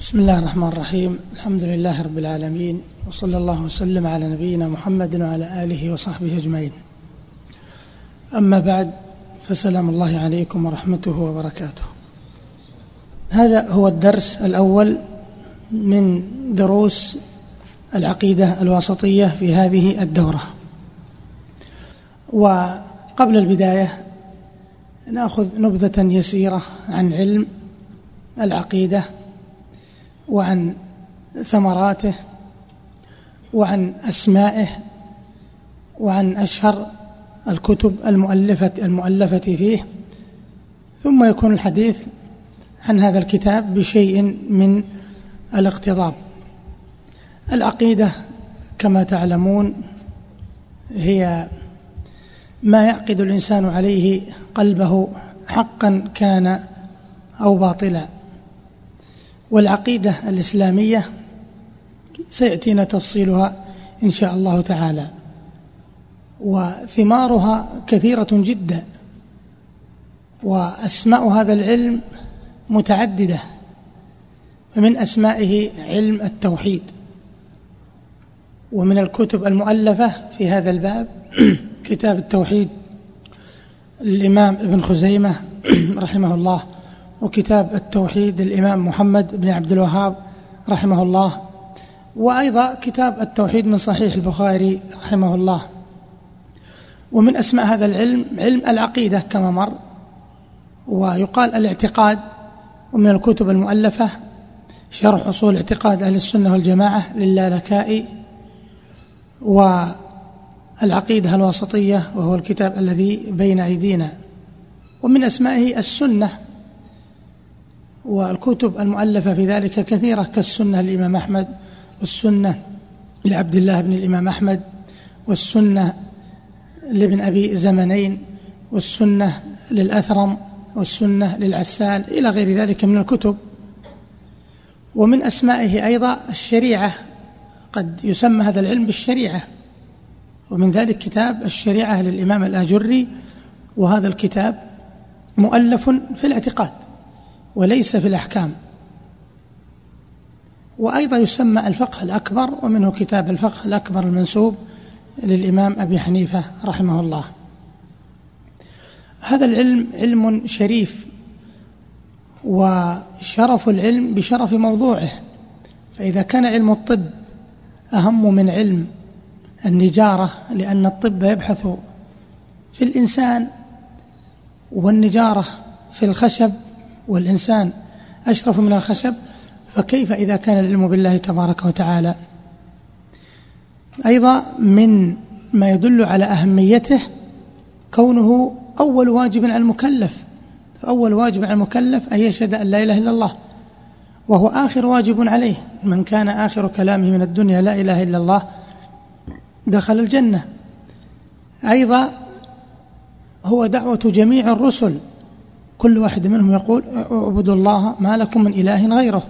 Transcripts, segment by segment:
بسم الله الرحمن الرحيم. الحمد لله رب العالمين وصلى الله وسلم على نبينا محمد وعلى آله وصحبه أجمعين. أما بعد فسلام الله عليكم ورحمته وبركاته. هذا هو الدرس الأول من دروس العقيدة الواسطية في هذه الدورة. وقبل البداية نأخذ نبذة يسيرة عن علم العقيدة وعن ثمراته وعن أسمائه وعن أشهر الكتب المؤلفة المؤلفة فيه. ثم يكون الحديث عن هذا الكتاب بشيء من الاقتضاب. العقيدة كما تعلمون هي ما يعقد الإنسان عليه قلبه حقا كان أو باطلا. والعقيدة الإسلامية سيأتينا تفصيلها إن شاء الله تعالى. وثمارها كثيرة جدا. وأسماء هذا العلم متعددة. ومن أسمائه علم التوحيد. ومن الكتب المؤلفة في هذا الباب كتاب التوحيد للإمام ابن خزيمة رحمه الله. وكتاب التوحيد للإمام محمد بن عبد الوهاب رحمه الله وأيضا كتاب التوحيد من صحيح البخاري رحمه الله. ومن أسماء هذا العلم علم العقيدة كما مر ويقال الاعتقاد ومن الكتب المؤلفة شرح أصول اعتقاد أهل السنة والجماعة للالكائي والعقيدة الواسطية وهو الكتاب الذي بين أيدينا. ومن أسمائه السنة والكتب المؤلفة في ذلك كثيرة كالسنة للإمام أحمد والسنة لعبد الله بن الإمام أحمد والسنة لابن أبي زمنين والسنة للأثرم والسنة للعسال إلى غير ذلك من الكتب. ومن أسمائه أيضا الشريعة قد يسمى هذا العلم بالشريعة. ومن ذلك كتاب الشريعة للإمام الآجري وهذا الكتاب مؤلف في الاعتقاد. وليس في الأحكام. وأيضا يسمى الفقه الأكبر ومنه كتاب الفقه الأكبر المنسوب للإمام أبي حنيفة رحمه الله. هذا العلم علم شريف وشرف العلم بشرف موضوعه. فإذا كان علم الطب أهم من علم النجارة لأن الطب يبحث في الإنسان والنجارة في الخشب والإنسان أشرف من الخشب فكيف إذا كان العلم بالله تبارك وتعالى؟ أيضا من ما يدل على أهميته كونه أول واجب على المكلف. فأول واجب على المكلف أن يشهد أن لا إله إلا الله وهو آخر واجب عليه. من كان آخر كلامه من الدنيا لا إله إلا الله دخل الجنة. أيضا هو دعوة جميع الرسل كل واحد منهم يقول اعبدوا الله ما لكم من إله غيره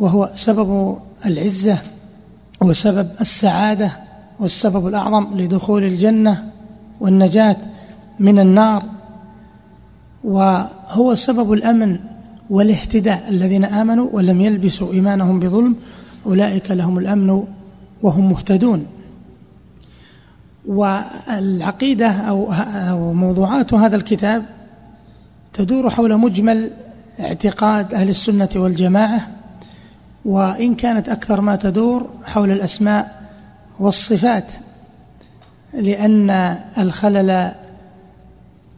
وهو سبب العزة وسبب السعادة والسبب الأعظم لدخول الجنة والنجاة من النار وهو سبب الأمن والاهتداء الذين آمنوا ولم يلبسوا إيمانهم بظلم أولئك لهم الأمن وهم مهتدون. والعقيدة أو موضوعات هذا الكتاب تدور حول مجمل اعتقاد أهل السنة والجماعة وإن كانت أكثر ما تدور حول الأسماء والصفات لأن الخلل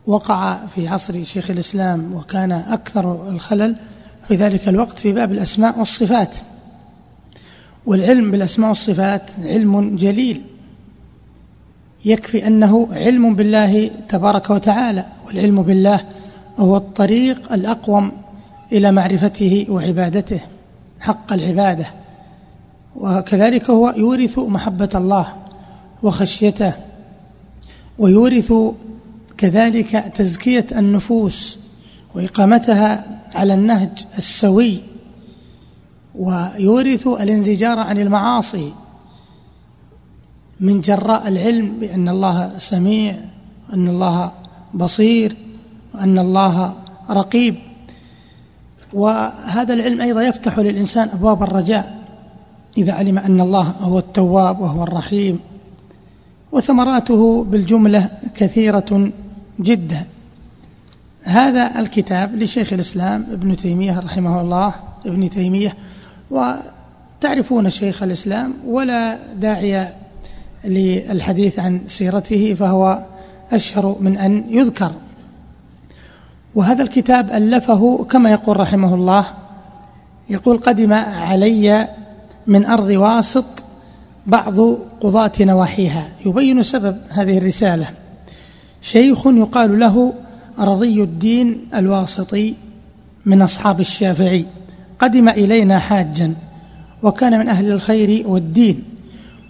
وقع في عصر شيخ الإسلام وكان أكثر الخلل في ذلك الوقت في باب الأسماء والصفات. والعلم بالأسماء والصفات علم جليل. يكفي أنه علم بالله تبارك وتعالى والعلم بالله هو الطريق الأقوم إلى معرفته وعبادته حق العبادة. وكذلك هو يورث محبة الله وخشيته ويورث كذلك تزكية النفوس وإقامتها على النهج السوي ويورث الانزجار عن المعاصي من جراء العلم بأن الله سميع أن الله بصير. وأن الله رقيب. وهذا العلم أيضا يفتح للإنسان أبواب الرجاء إذا علم أن الله هو التواب وهو الرحيم. وثمراته بالجملة كثيرة جدا. هذا الكتاب لشيخ الإسلام ابن تيمية رحمه الله ابن تيمية. وتعرفون شيخ الإسلام ولا داعي للحديث عن سيرته فهو أشهر من أن يذكر. وهذا الكتاب ألفه كما يقول رحمه الله يقول قدم علي من أرض واسط بعض قضاة نواحيها. يبين سبب هذه الرسالة. شيخ يقال له رضي الدين الواسطي من أصحاب الشافعي. قدم إلينا حاجا وكان من أهل الخير والدين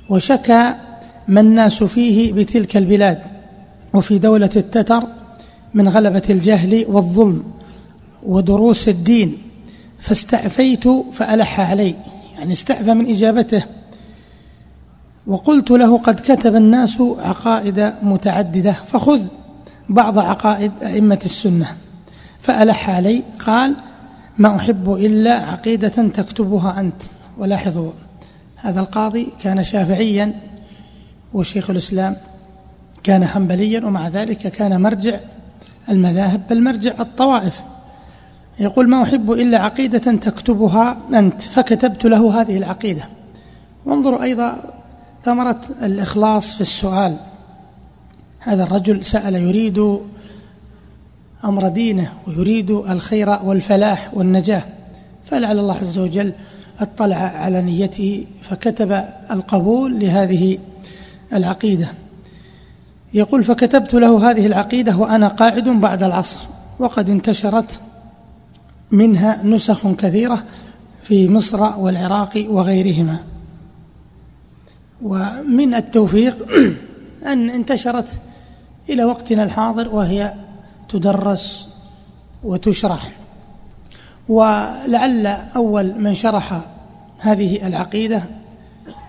وشكى ما الناس فيه بتلك البلاد. وفي دولة التتر من غلبة الجهل والظلم ودروس الدين فاستعفيت فألح علي يعني استعفى من إجابته. وقلت له قد كتب الناس عقائد متعددة فخذ بعض عقائد أئمة السنة. فألح علي قال ما أحب إلا عقيدة تكتبها أنت. ولاحظوا هذا القاضي كان شافعيا وشيخ الإسلام كان حنبليا ومع ذلك كان مرجع المذاهب بل مرجع الطوائف. يقول ما أحب إلا عقيدة تكتبها أنت. فكتبت له هذه العقيدة. وانظروا أيضا ثمرة الإخلاص في السؤال. هذا الرجل سأل يريد أمر دينه ويريد الخير والفلاح والنجاة. فلعل الله عز وجل اطلع على نيته فكتب القبول لهذه العقيدة. يقول فكتبت له هذه العقيدة وأنا قاعد بعد العصر وقد انتشرت منها نسخ كثيرة في مصر والعراق وغيرهما. ومن التوفيق أن انتشرت إلى وقتنا الحاضر وهي تدرس وتشرح. ولعل أول من شرح هذه العقيدة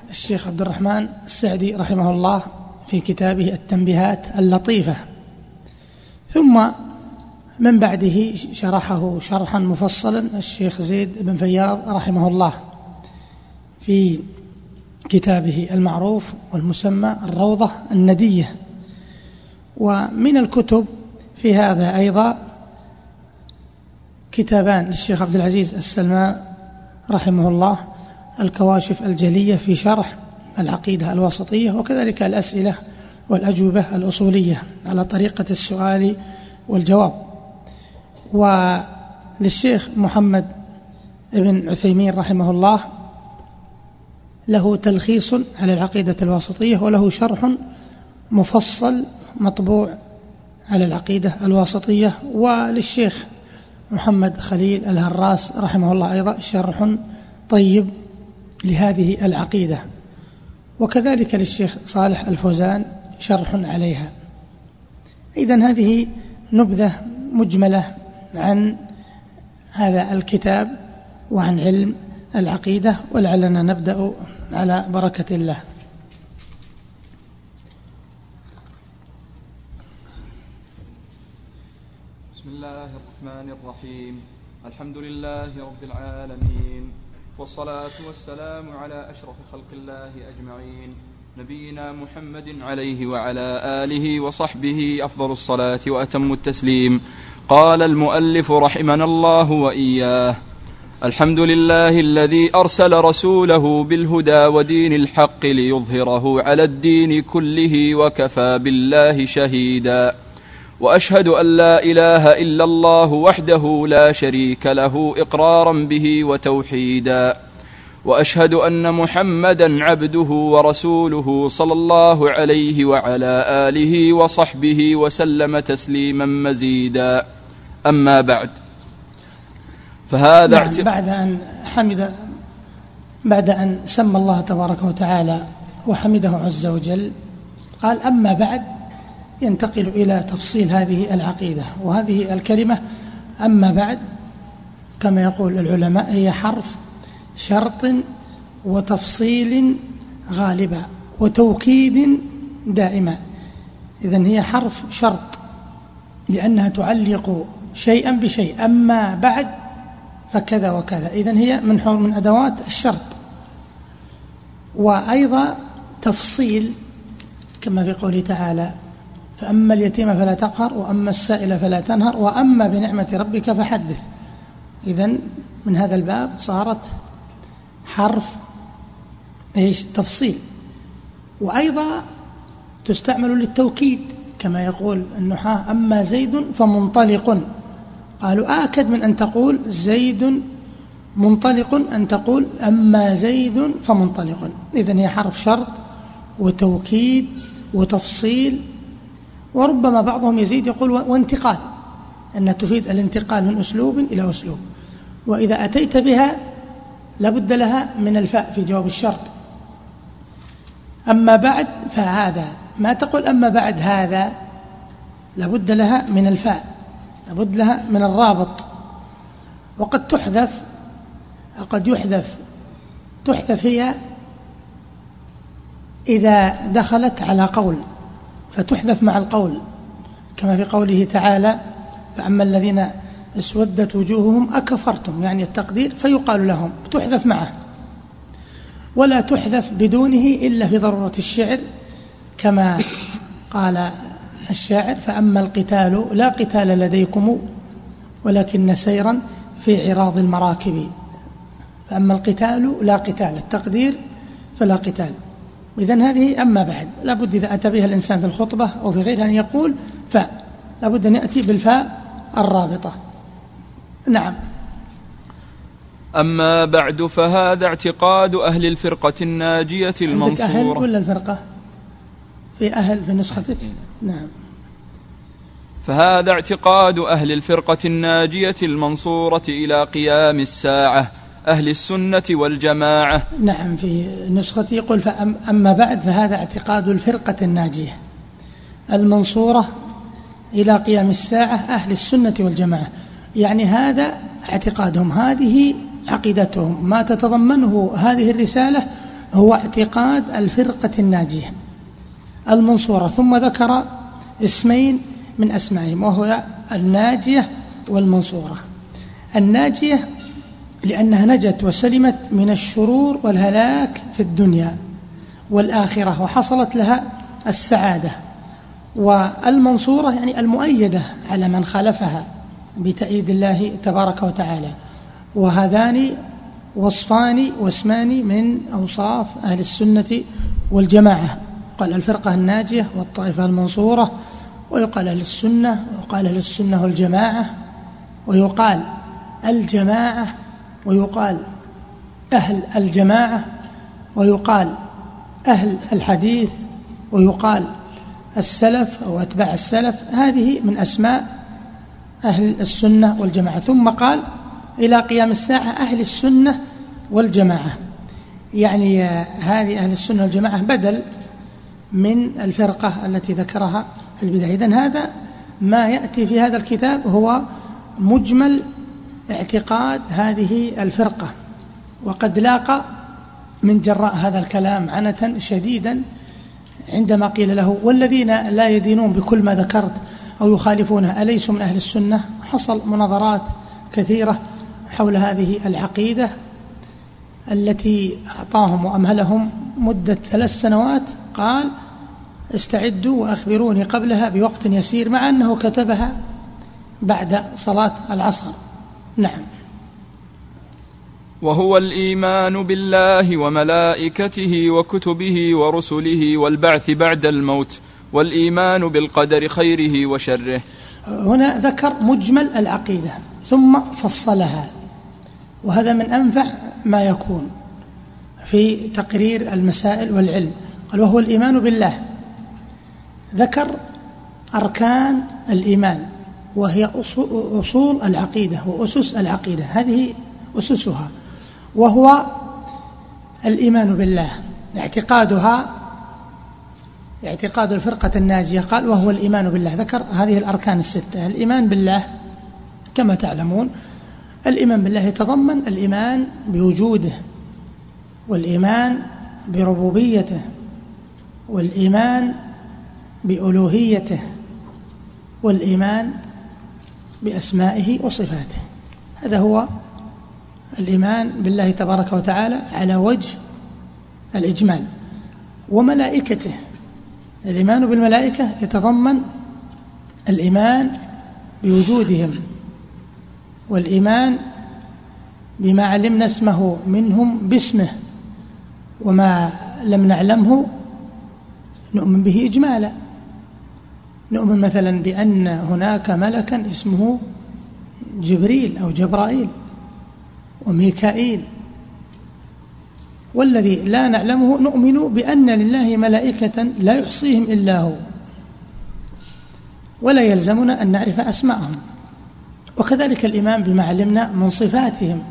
الشيخ عبد الرحمن السعدي رحمه الله في كتابه التنبيهات اللطيفة. ثم من بعده شرحه شرحا مفصلا الشيخ زيد بن فياض رحمه الله في كتابه المعروف والمسمى الروضة الندية. ومن الكتب في هذا أيضا كتابان للشيخ عبد العزيز السلمان رحمه الله الكواشف الجلية في شرح العقيدة الوسطية وكذلك الأسئلة والأجوبة الأصولية على طريقة السؤال والجواب. وللشيخ محمد بن عثيمين رحمه الله له تلخيص على العقيدة الواسطية وله شرح مفصل مطبوع على العقيدة الواسطية وللشيخ محمد خليل الهراس رحمه الله أيضا شرح طيب لهذه العقيدة. وكذلك للشيخ صالح الفوزان شرح عليها. إذا هذه نبذة مجملة عن هذا الكتاب وعن علم العقيدة ولعلنا نبدأ على بركة الله. بسم الله الرحمن الرحيم. الحمد لله رب العالمين. والصلاة والسلام على أشرف خلق الله أجمعين. نبينا محمد عليه وعلى آله وصحبه أفضل الصلاة وأتم التسليم. قال المؤلف رحمنا الله وإياه الحمد لله الذي أرسل رسوله بالهدى ودين الحق ليظهره على الدين كله وكفى بالله شهيدا. وأشهد أن لا إله إلا الله وحده لا شريك له إقرارا به وتوحيدا. وأشهد أن محمدا عبده ورسوله صلى الله عليه وعلى آله وصحبه وسلم تسليما مزيدا. أما بعد فهذا نعم بعد أن حمد بعد أن سمى الله تبارك وتعالى وحمده عز وجل قال أما بعد ينتقل إلى تفصيل هذه العقيدة وهذه الكلمة أما بعد كما يقول العلماء هي حرف شرط وتفصيل غالبا وتوكيد دائما. إذا هي حرف شرط لأنها تعلق شيئا بشيء. أما بعد فكذا وكذا. إذن هي من من أدوات الشرط. وأيضا تفصيل كما في قوله تعالى فأما اليتيم فلا تقهر وأما السائل فلا تنهر وأما بنعمة ربك فحدث. إذن من هذا الباب صارت حرف إيش؟ تفصيل. وأيضا تستعمل للتوكيد كما يقول النحاة أما زيد فمنطلق. قالوا آكد من أن تقول زيد منطلق أن تقول أما زيد فمنطلق. إذن هي حرف شرط وتوكيد وتفصيل وربما بعضهم يزيد يقول وانتقال أن تفيد الانتقال من أسلوب إلى أسلوب. وإذا أتيت بها لابد لها من الفاء في جواب الشرط. أما بعد فهذا ما تقول أما بعد هذا لابد لها من الفاء لابد لها من الرابط. وقد تحذف قد يحذف. تحذف هي إذا دخلت على قول. فتحذف مع القول كما في قوله تعالى فأما الذين اسودت وجوههم أكفرتم. يعني التقدير فيقال لهم تحذف معه. ولا تحذف بدونه إلا في ضرورة الشعر كما قال الشاعر فأما القتال لا قتال لديكم ولكن سيرا في عراض المراكب. فأما القتال لا قتال. التقدير فلا قتال. إذن هذه أما بعد. لابد إذا أتى بها الإنسان في الخطبة أو في غيرها أن يقول فاء لابد أن يأتي بالفاء الرابطة. نعم. أما بعد فهذا اعتقاد أهل الفرقة الناجية المنصورة أهل ولا الفرقة؟ في أهل في نسختك؟ نعم. فهذا اعتقاد أهل الفرقة الناجية المنصورة إلى قيام الساعة. أهل السنة والجماعة. نعم في نسختي يقول فأما بعد فهذا اعتقاد الفرقة الناجية. المنصورة إلى قيام الساعة أهل السنة والجماعة. يعني هذا اعتقادهم هذه عقيدتهم. ما تتضمنه هذه الرسالة هو اعتقاد الفرقة الناجية. المنصورة ثم ذكر اسمين من أسمائهم وهو الناجية والمنصورة. الناجية لأنها نجت وسلمت من الشرور والهلاك في الدنيا والآخرة وحصلت لها السعادة والمنصورة يعني المؤيدة على من خالفها بتأييد الله تبارك وتعالى. وهذان وصفان واسمان من أوصاف أهل السنة والجماعة. قال الفرقة الناجية والطائفة المنصورة ويقال أهل السنة ويقال أهل السنة والجماعة ويقال الجماعة ويقال أهل الجماعة ويقال أهل الحديث ويقال السلف أو أتباع السلف. هذه من أسماء أهل السنة والجماعة. ثم قال إلى قيام الساعة أهل السنة والجماعة. يعني هذه أهل السنة والجماعة بدل من الفرقة التي ذكرها في البداية. إذن هذا ما يأتي في هذا الكتاب هو مجمل اعتقاد هذه الفرقة وقد لاقى من جراء هذا الكلام عنة شديدا عندما قيل له والذين لا يدينون بكل ما ذكرت أو يخالفونه أليسوا من أهل السنة؟ حصل مناظرات كثيرة حول هذه العقيدة التي أعطاهم وأمهلهم مدة ثلاث سنوات. قال استعدوا وأخبروني قبلها بوقت يسير. مع أنه كتبها بعد صلاة العصر. نعم. وهو الإيمان بالله وملائكته وكتبه ورسله والبعث بعد الموت والإيمان بالقدر خيره وشره. هنا ذكر مجمل العقيدة ثم فصلها وهذا من أنفع ما يكون في تقرير المسائل والعلم. قال وهو الإيمان بالله. ذكر أركان الإيمان. وهي أصول العقيدة وأسس العقيدة. هذه أسسها. وهو الإيمان بالله. اعتقادها اعتقاد الفرقة الناجية. قال وهو الإيمان بالله. ذكر هذه الأركان الستة الإيمان بالله كما تعلمون الإيمان بالله يتضمن الإيمان بوجوده والإيمان بربوبيته والإيمان بألوهيته والإيمان بأسمائه وصفاته. هذا هو الإيمان بالله تبارك وتعالى على وجه الإجمال. وملائكته الإيمان بالملائكة يتضمن الإيمان بوجودهم والإيمان بما علمنا اسمه منهم باسمه وما لم نعلمه نؤمن به إجمالا. نؤمن مثلا بأن هناك ملكا اسمه جبريل أو جبرائيل وميكائيل. والذي لا نعلمه نؤمن بأن لله ملائكة لا يحصيهم إلا هو ولا يلزمنا أن نعرف أسماءهم. وكذلك الإيمان بما علمنا من صفاتهم.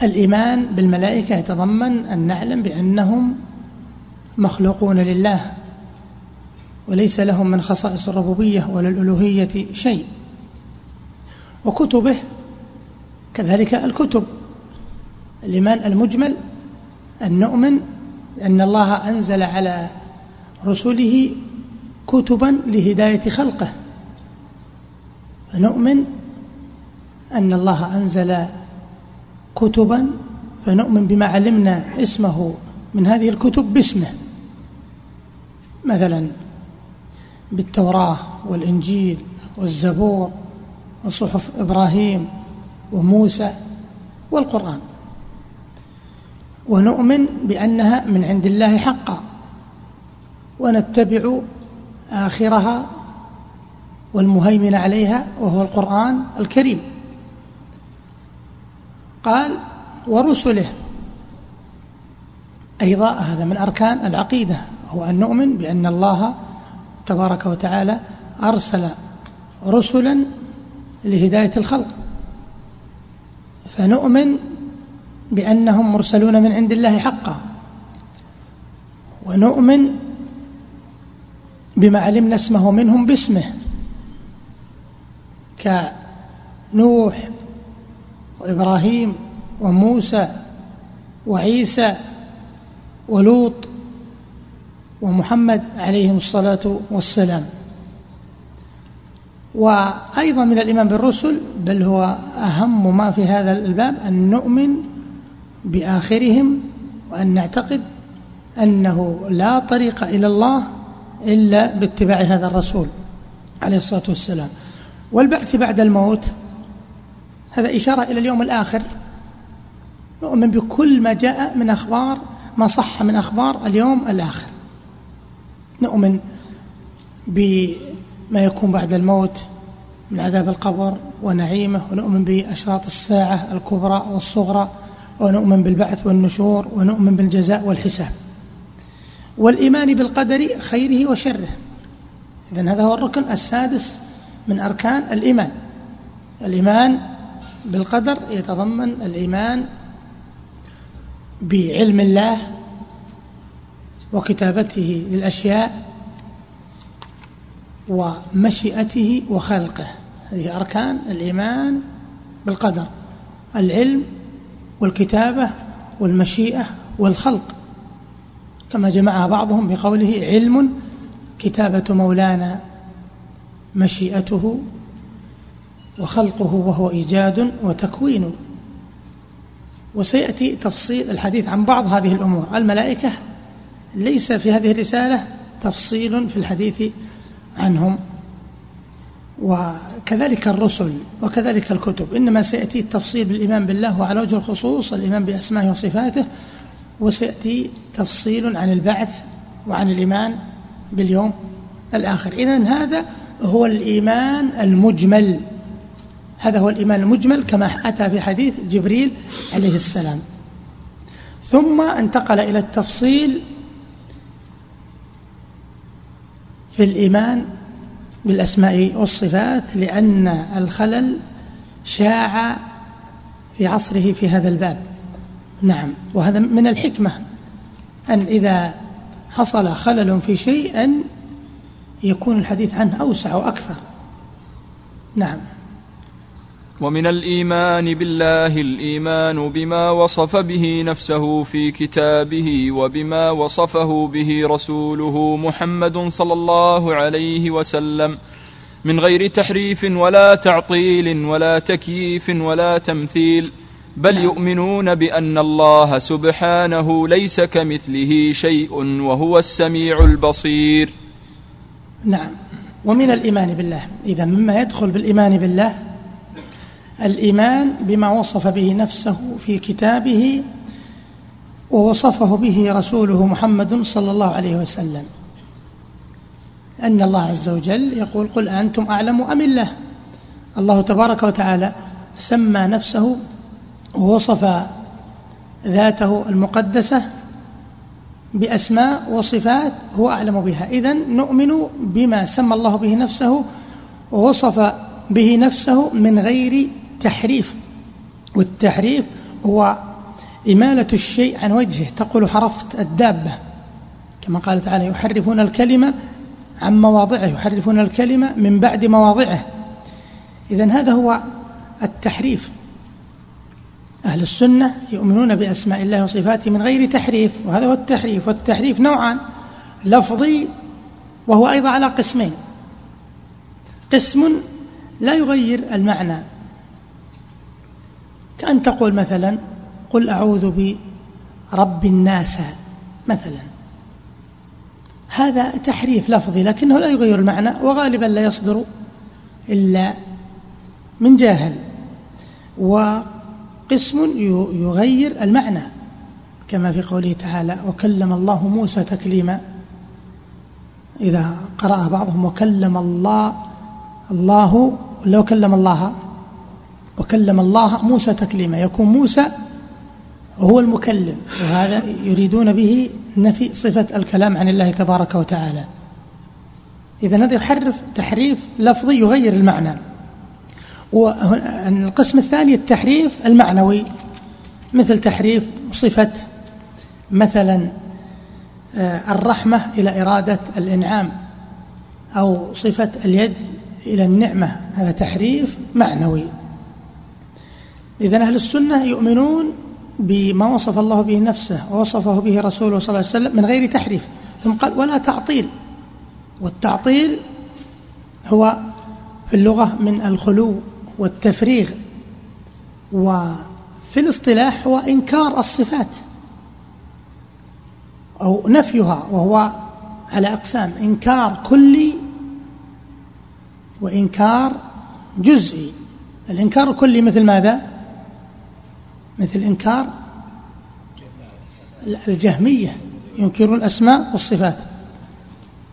والإيمان بالملائكة يتضمن أن نعلم بأنهم مخلوقون لله وليس لهم من خصائص الربوبية ولا الألوهية شيء. وكتبه كذلك الكتب الإيمان المجمل أن نؤمن أن الله أنزل على رسله كتبا لهداية خلقه. فنؤمن أن الله أنزل كتبا فنؤمن بما علمنا اسمه من هذه الكتب باسمه. مثلا بالتوراة والإنجيل والزبور وصحف إبراهيم وموسى والقرآن. ونؤمن بأنها من عند الله حقا. ونتبع آخرها والمهيمن عليها وهو القرآن الكريم. قال ورسله. أيضا هذا من أركان العقيدة. هو أن نؤمن بأن الله تبارك وتعالى أرسل رسلا لهداية الخلق. فنؤمن بأنهم مرسلون من عند الله حقا. ونؤمن بما علمنا اسمه منهم باسمه كنوح وإبراهيم وموسى وعيسى ولوط ومحمد عليهم الصلاة والسلام. وأيضا من الإيمان بالرسل بل هو أهم ما في هذا الباب أن نؤمن بآخرهم وأن نعتقد أنه لا طريق إلى الله إلا باتباع هذا الرسول عليه الصلاة والسلام. والبعث بعد الموت هذا إشارة إلى اليوم الآخر. نؤمن بكل ما جاء من أخبار ما صح من أخبار اليوم الآخر. نؤمن بما يكون بعد الموت من عذاب القبر ونعيمه ونؤمن بأشراط الساعة الكبرى والصغرى ونؤمن بالبعث والنشور ونؤمن بالجزاء والحساب. والإيمان بالقدر خيره وشره. إذن هذا هو الركن السادس من أركان الإيمان. الإيمان بالقدر يتضمن الإيمان بعلم الله وكتابته للأشياء ومشيئته وخلقه. هذه أركان الإيمان بالقدر العلم والكتابة والمشيئة والخلق. كما جمعها بعضهم بقوله علم كتابة مولانا مشيئته وخلقه وهو إيجاد وتكوين. وسيأتي تفصيل الحديث عن بعض هذه الأمور. الملائكة ليس في هذه الرسالة تفصيل في الحديث عنهم. وكذلك الرسل وكذلك الكتب. إنما سيأتي التفصيل بالإيمان بالله وعلى وجه الخصوص الإيمان بأسمائه وصفاته. وسيأتي تفصيل عن البعث وعن الإيمان باليوم الآخر. إذن هذا هو الإيمان المجمل. هذا هو الإيمان المجمل كما أتى في حديث جبريل عليه السلام. ثم انتقل إلى التفصيل في الإيمان بالأسماء والصفات لأن الخلل شاع في عصره في هذا الباب. نعم. وهذا من الحكمة أن إذا حصل خلل في شيء أن يكون الحديث عنه أوسع وأكثر. نعم. ومن الإيمان بالله الإيمان بما وصف به نفسه في كتابه وبما وصفه به رسوله محمد صلى الله عليه وسلم من غير تحريف ولا تعطيل ولا تكييف ولا تمثيل بل يؤمنون بأن الله سبحانه ليس كمثله شيء وهو السميع البصير. نعم. ومن الإيمان بالله. إذا مما يدخل بالإيمان بالله الإيمان بما وصف به نفسه في كتابه ووصفه به رسوله محمد صلى الله عليه وسلم. أن الله عز وجل يقول قل أنتم أعلم أم الله؟ الله تبارك وتعالى سمى نفسه ووصف ذاته المقدسة بأسماء وصفات هو أعلم بها. إذا نؤمن بما سمى الله به نفسه ووصف به نفسه من غير تحريف والتحريف هو إمالة الشيء عن وجهه تقول حرفت الدابة. كما قال تعالى يحرفون الكلمة عن مواضعه يحرفون الكلمة من بعد مواضعه. إذا هذا هو التحريف. أهل السنة يؤمنون بأسماء الله وصفاته من غير تحريف وهذا هو التحريف. والتحريف نوعان لفظي وهو أيضا على قسمين. قسم لا يغير المعنى. كأن تقول مثلا قل أعوذ برب الناس مثلا. هذا تحريف لفظي لكنه لا يغير المعنى وغالبا لا يصدر إلا من جاهل. وقسم يغير المعنى كما في قوله تعالى وكلم الله موسى تكليما. إذا قرأ بعضهم وكلم الله الله لو كلم الله وكلم الله موسى تكليما. يكون موسى هو المكلم وهذا يريدون به نفي صفة الكلام عن الله تبارك وتعالى. إذا هذا يحرف تحريف لفظي يغير المعنى. والقسم الثاني التحريف المعنوي مثل تحريف صفة مثلا آه، الرحمة إلى إرادة الإنعام أو صفة اليد إلى النعمة. هذا تحريف معنوي. إذا أهل السنة يؤمنون بما وصف الله به نفسه ووصفه به رسوله صلى الله عليه وسلم من غير تحريف. ثم قال ولا تعطيل. والتعطيل هو في اللغة من الخلو والتفريغ وفي الاصطلاح هو إنكار الصفات أو نفيها وهو على أقسام. إنكار كلي وإنكار جزئي. الإنكار الكلي مثل ماذا؟ مثل إنكار الجهمية ينكرون الأسماء والصفات.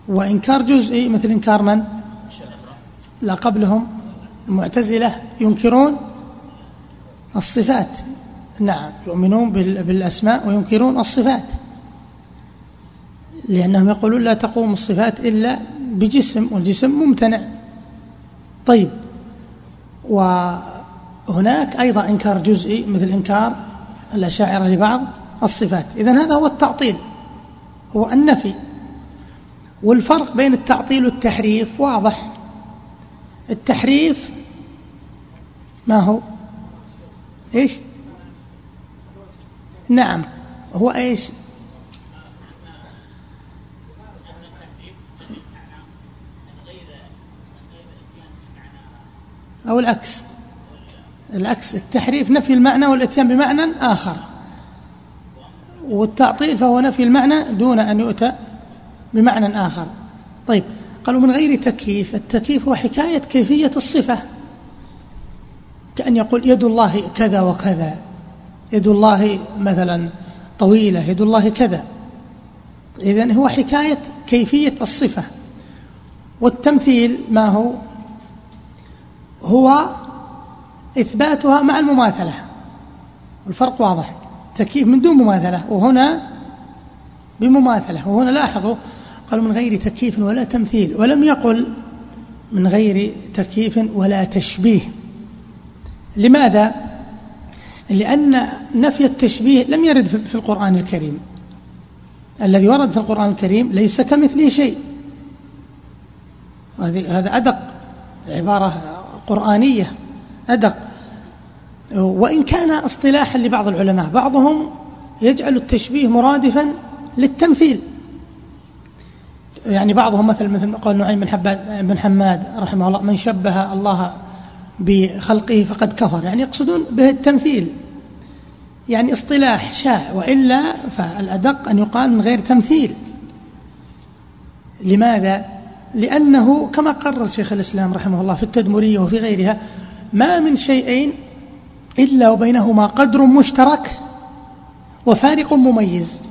وإنكار جزئي مثل إنكار من؟ لا قبلهم. المعتزلة ينكرون الصفات. نعم يؤمنون بالأسماء وينكرون الصفات. لأنهم يقولون لا تقوم الصفات إلا بجسم والجسم ممتنع. طيب و هناك أيضا إنكار جزئي مثل إنكار الأشاعرة لبعض الصفات. إذا هذا هو التعطيل هو النفي. والفرق بين التعطيل والتحريف واضح. التحريف ما هو؟ إيش؟ نعم هو إيش؟ أو العكس. العكس التحريف نفي المعنى والإتيان بمعنى آخر. والتعطيل فهو نفي المعنى دون أن يؤتى بمعنى آخر. طيب قالوا من غير تكييف التكييف هو حكاية كيفية الصفة. كأن يقول يد الله كذا وكذا يد الله مثلا طويلة يد الله كذا. إذن هو حكاية كيفية الصفة. والتمثيل ما هو؟ هو إثباتها مع المماثلة. الفرق واضح. تكييف من دون مماثلة. وهنا بمماثلة. وهنا لاحظوا قالوا من غير تكييف ولا تمثيل. ولم يقل من غير تكييف ولا تشبيه. لماذا؟ لأن نفي التشبيه لم يرد في القرآن الكريم. الذي ورد في القرآن الكريم ليس كمثله شيء. هذا أدق عبارة قرآنية. أدق. وإن كان اصطلاحا لبعض العلماء بعضهم يجعل التشبيه مرادفا للتمثيل. يعني بعضهم مثل مثل قول نعيم بن حباد بن حماد رحمه الله من شبه الله بخلقه فقد كفر. يعني يقصدون به التمثيل. يعني اصطلاح شاع وإلا فالأدق أن يقال من غير تمثيل. لماذا؟ لأنه كما قرر شيخ الإسلام رحمه الله في التدمرية وفي غيرها ما من شيئين إلا وبينهما قدر مشترك وفارق مميز.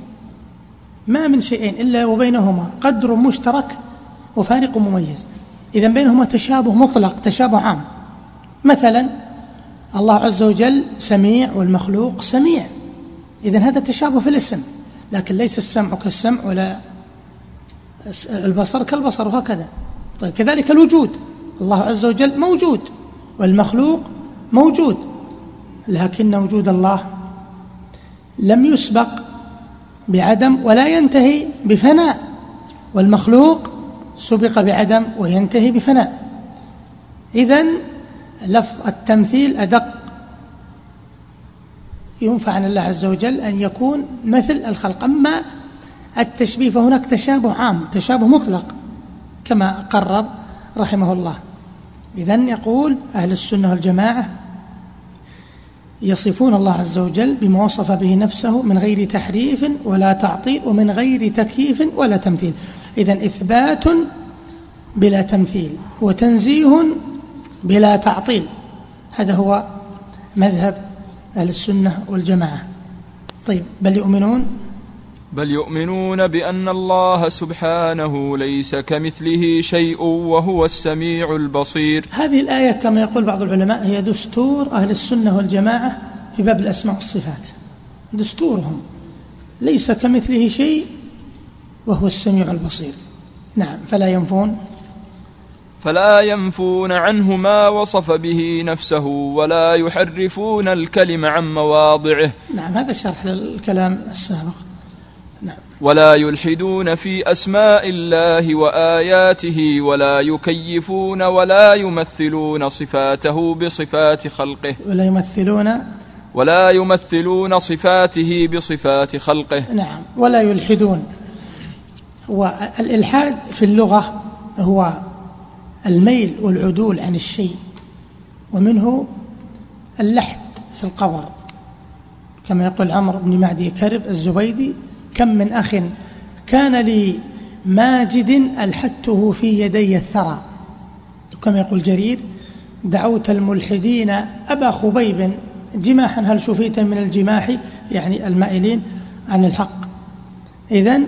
ما من شيئين إلا وبينهما قدر مشترك وفارق مميز. اذا بينهما تشابه مطلق تشابه عام. مثلا الله عز وجل سميع والمخلوق سميع. إذا هذا تشابه في الاسم لكن ليس السمع كالسمع ولا البصر كالبصر وهكذا. طيب كذلك الوجود. الله عز وجل موجود. والمخلوق موجود لكن وجود الله لم يسبق بعدم ولا ينتهي بفناء والمخلوق سبق بعدم وينتهي بفناء. إذن لفظ التمثيل أدق. ينفع عن الله عز وجل أن يكون مثل الخلق. أما التشبيه فهناك تشابه عام تشابه مطلق كما قرر رحمه الله. إذن يقول أهل السنة والجماعة يصفون الله عز وجل بما وصف به نفسه من غير تحريف ولا تعطيل ومن غير تكييف ولا تمثيل. إذن إثبات بلا تمثيل وتنزيه بلا تعطيل. هذا هو مذهب أهل السنة والجماعة. طيب بل يؤمنون؟ بل يؤمنون بأن الله سبحانه ليس كمثله شيء وهو السميع البصير. هذه الآية كما يقول بعض العلماء هي دستور أهل السنة والجماعة في باب الأسماء والصفات. دستورهم. ليس كمثله شيء وهو السميع البصير. نعم فلا ينفون. فلا ينفون عنه ما وصف به نفسه ولا يحرفون الكلم عن مواضعه. نعم هذا شرح للكلام السابق. نعم. ولا يلحدون في أسماء الله وآياته ولا يكيفون ولا يمثلون صفاته بصفات خلقه. ولا يمثلون ولا يمثلون صفاته بصفات خلقه. نعم. ولا يلحدون. والإلحاد في اللغة هو الميل والعدول عن الشيء ومنه اللحد في القبر. كما يقول عمرو بن معدي كرب الزبيدي كم من أخ كان لي ماجد ألحدته في يدي الثرى. كما يقول جرير دعوت الملحدين أبا خبيب. جماحا هل شفيت من الجماح؟ يعني المائلين عن الحق. إذن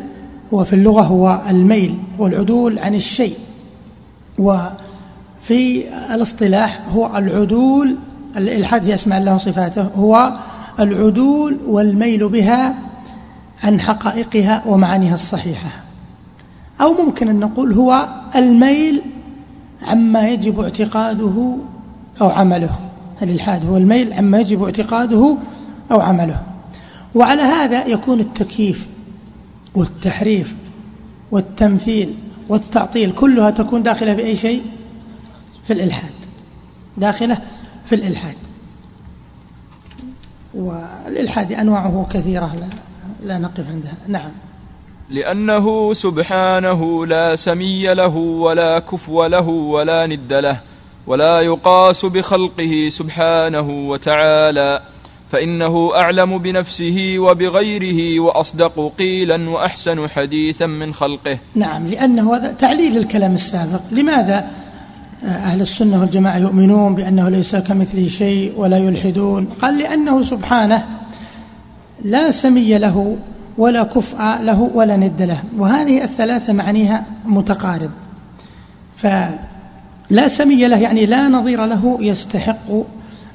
هو في اللغة هو الميل والعدول عن الشيء. وفي الاصطلاح هو العدول الإلحاد هي أسماء الله هو العدول والميل بها عن حقائقها ومعانيها الصحيحة. أو ممكن أن نقول هو الميل عما يجب اعتقاده أو عمله. الإلحاد هو الميل عما يجب اعتقاده أو عمله. وعلى هذا يكون التكييف والتحريف والتمثيل والتعطيل كلها تكون داخلة في أي شيء؟ في الإلحاد. داخلة في الإلحاد. والإلحاد أنواعه كثيرة. لا, نقف عندها. نعم. لأنه سبحانه لا سمي له ولا كفو له ولا ند له ولا يقاس بخلقه سبحانه وتعالى فإنه أعلم بنفسه وبغيره وأصدق قيلا وأحسن حديثا من خلقه. نعم لأنه هذا تعليل الكلام السابق. لماذا أهل السنة والجماعة يؤمنون بأنه ليس كمثله شيء ولا يلحدون؟ قال لأنه سبحانه لا سمي له ولا كفء له ولا ند له. وهذه الثلاثة معانيها متقارب. فلا سمي له يعني لا نظير له يستحق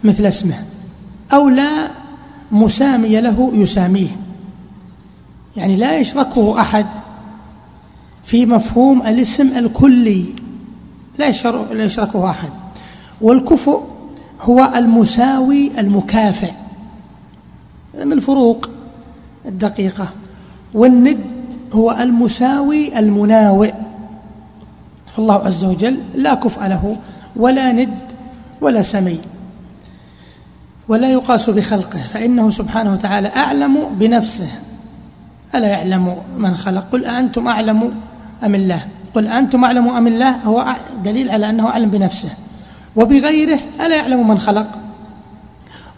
مثل اسمه. أو لا مسامي له يساميه. يعني لا يشركه أحد في مفهوم الاسم الكلي. لا يشركه أحد. والكفؤ هو المساوي المكافئ. من الفروق الدقيقة. والند هو المساوي المناوئ. فالله عز وجل لا كفء له ولا ند ولا سمي ولا يقاس بخلقه فإنه سبحانه وتعالى أعلم بنفسه. ألا يعلم من خلق؟ قل أنتم أعلم أم الله؟ قل أنتم أعلم أم الله؟ هو دليل على أنه أعلم بنفسه. وبغيره ألا يعلم من خلق؟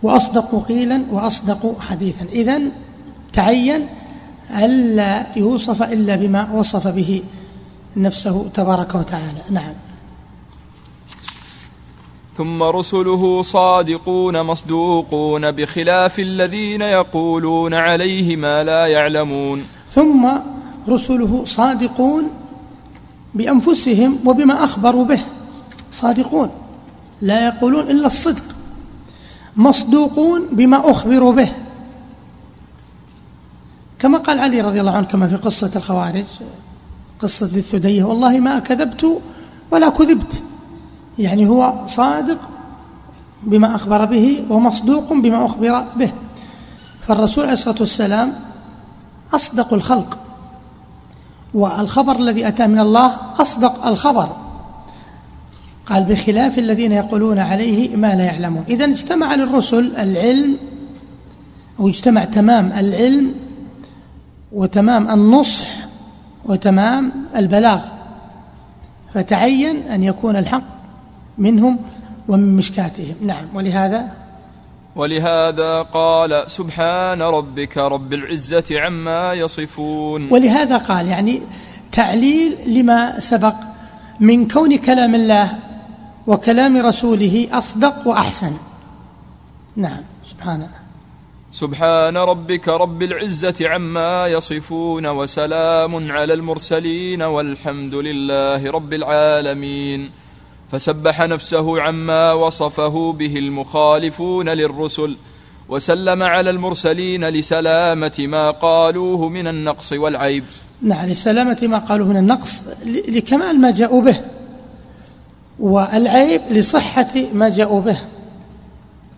وأصدق قيلا وأصدق حديثا. إذن تعين ألا يوصف إلا بما وصف به نفسه تبارك وتعالى. نعم. ثم رسله صادقون مصدوقون بخلاف الذين يقولون عليه ما لا يعلمون. ثم رسله صادقون بأنفسهم وبما أخبروا به. صادقون. لا يقولون إلا الصدق. مصدوقون بما أخبروا به. كما قال علي رضي الله عنه كما في قصة الخوارج قصة ذي الثدية والله ما كذبت ولا كذبت. يعني هو صادق بما أخبر به ومصدوق بما أخبر به. فالرسول عليه الصلاة والسلام أصدق الخلق والخبر الذي أتى من الله أصدق الخبر. قال بخلاف الذين يقولون عليه ما لا يعلمون. إذا اجتمع للرسل العلم أو اجتمع تمام العلم وتمام النصح وتمام البلاغ فتعين أن يكون الحق منهم ومن مشكاتهم. نعم ولهذا ولهذا قال سبحان ربك رب العزة عما يصفون. ولهذا قال يعني تعليل لما سبق من كون كلام الله وكلام رسوله أصدق وأحسن. نعم سبحانه سبحان ربك رب العزة عما يصفون وسلام على المرسلين والحمد لله رب العالمين. فسبح نفسه عما وصفه به المخالفون للرسل وسلم على المرسلين لسلامة ما قالوه من النقص والعيب. نعم لسلامة ما قالوه من النقص لكمال ما جاءوا به. والعيب لصحة ما جاءوا به.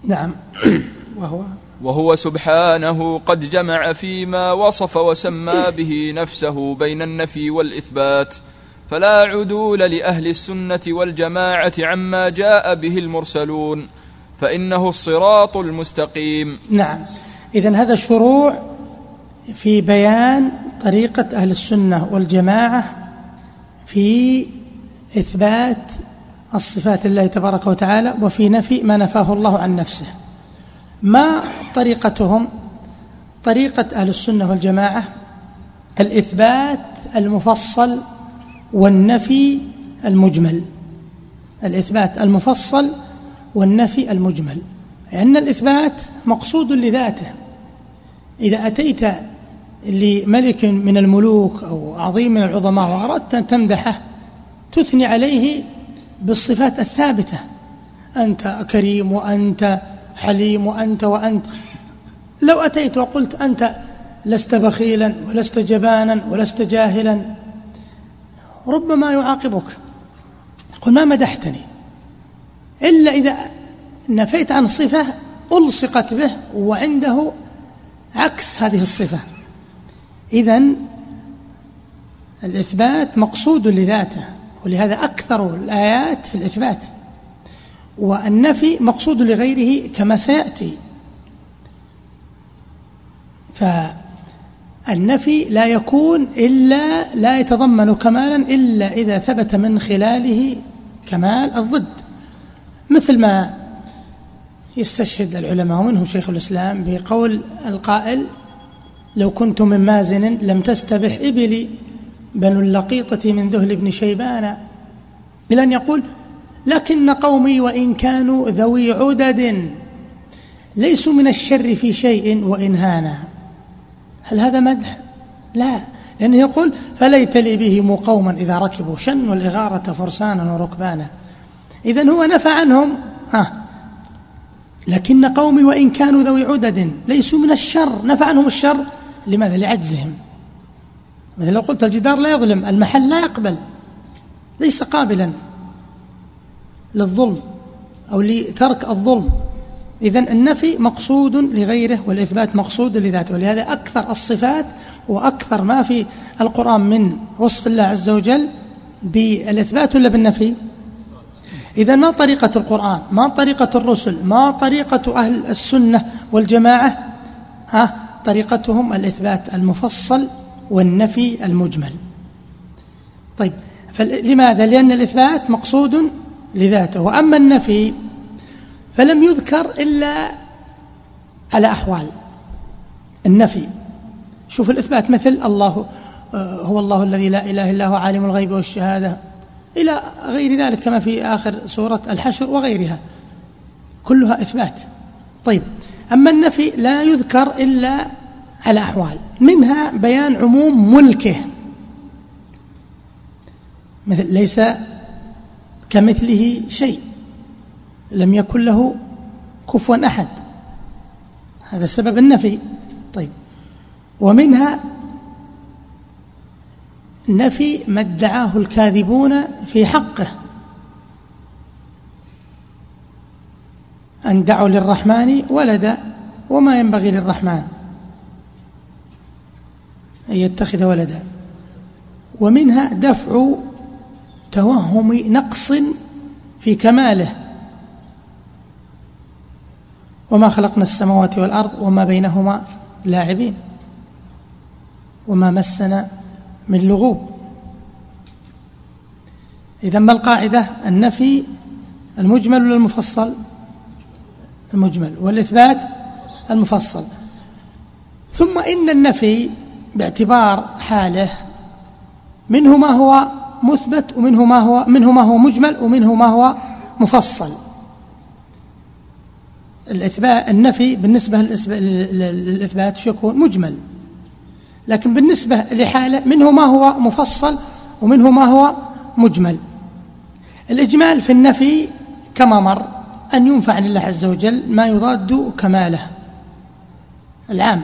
نعم. وهو؟ وهو سبحانه قد جمع فيما وصف وسمى به نفسه بين النفي والإثبات فلا عدول لأهل السنة والجماعة عما جاء به المرسلون فإنه الصراط المستقيم. نعم. إذا هذا شروع في بيان طريقة أهل السنة والجماعة في إثبات الصفات الله تبارك وتعالى وفي نفي ما نفاه الله عن نفسه. ما طريقتهم؟ طريقة أهل السنة والجماعة الإثبات المفصل والنفي المجمل. الإثبات المفصل والنفي المجمل. لأن الإثبات مقصود لذاته. إذا أتيت لملك من الملوك أو عظيم من العظماء وأردت أن تمدحه تثني عليه بالصفات الثابتة. أنت كريم وأنت حليم وأنت وأنت. لو أتيت وقلت أنت لست بخيلا ولست جبانا ولست جاهلا ربما يعاقبك. يقول ما مدحتني؟ إلا إذا نفيت عن صفة ألصقت به وعنده عكس هذه الصفة. إذا الإثبات مقصود لذاته. ولهذا أكثر الآيات في الإثبات. والنفي مقصود لغيره كما سيأتي. فالنفي لا يكون إلا لا يتضمن كمالا إلا إذا ثبت من خلاله كمال الضد. مثل ما يستشهد العلماء ومنهم شيخ الإسلام بقول القائل لو كنت من مازن لم تستبح إبلي. بنو اللقيطة من ذهل بن شيبان. إلى أن يقول لكن قومي وإن كانوا ذوي عدد ليسوا من الشر في شيء وإن هانا. هل هذا مدح؟ لا. لأنه يقول فليت لي بهم قوما إذا ركبوا شنوا الإغارة فرسانا وركبانا. إذا هو نفى عنهم. ها. لكن قومي وإن كانوا ذوي عدد ليسوا من الشر. نفى عنهم الشر. لماذا؟ لعجزهم. مثل لو قلت الجدار لا يظلم المحل لا يقبل. ليس قابلا للظلم أو لترك الظلم. إذا النفي مقصود لغيره والإثبات مقصود لذاته. ولهذا أكثر الصفات وأكثر ما في القرآن من وصف الله عز وجل بالإثبات ولا بالنفي؟ إذا ما طريقة القرآن؟ ما طريقة الرسل؟ ما طريقة أهل السنة والجماعة؟ ها طريقتهم الإثبات المفصل والنفي المجمل. طيب فلماذا؟ لأن الإثبات مقصود لذاته. وأما النفي فلم يذكر إلا على أحوال. النفي شوف الإثبات مثل الله آه، هو الله الذي لا إله إلا هو عالم الغيب والشهادة إلى غير ذلك كما في آخر سورة الحشر وغيرها. كلها إثبات. طيب أما النفي لا يذكر إلا على أحوال منها بيان عموم ملكه. مثل ليس كمثله شيء. لم يكن له كفوا أحد. هذا سبب النفي. طيب. ومنها نفي ما ادعاه الكاذبون في حقه. أن دعوا للرحمن ولدا وما ينبغي للرحمن. أن يتخذ ولدا. ومنها دفع توهم نقص في كماله. وما خلقنا السماوات والأرض وما بينهما لاعبين. وما مسنا من لغوب. إذا ما القاعدة؟ النفي المجمل ولا المفصل؟ المجمل. والإثبات المفصل. ثم إن النفي باعتبار حاله. منه ما هو مثبت ومنه ما هو منه ما هو مجمل ومنه ما هو مفصل. الإثبات النفي بالنسبة للإثبات شو يكون مجمل. لكن بالنسبة لحاله منه ما هو مفصل ومنه ما هو مجمل. الإجمال في النفي كما مر أن ينفع عن الله عز وجل ما يضاد كماله العام.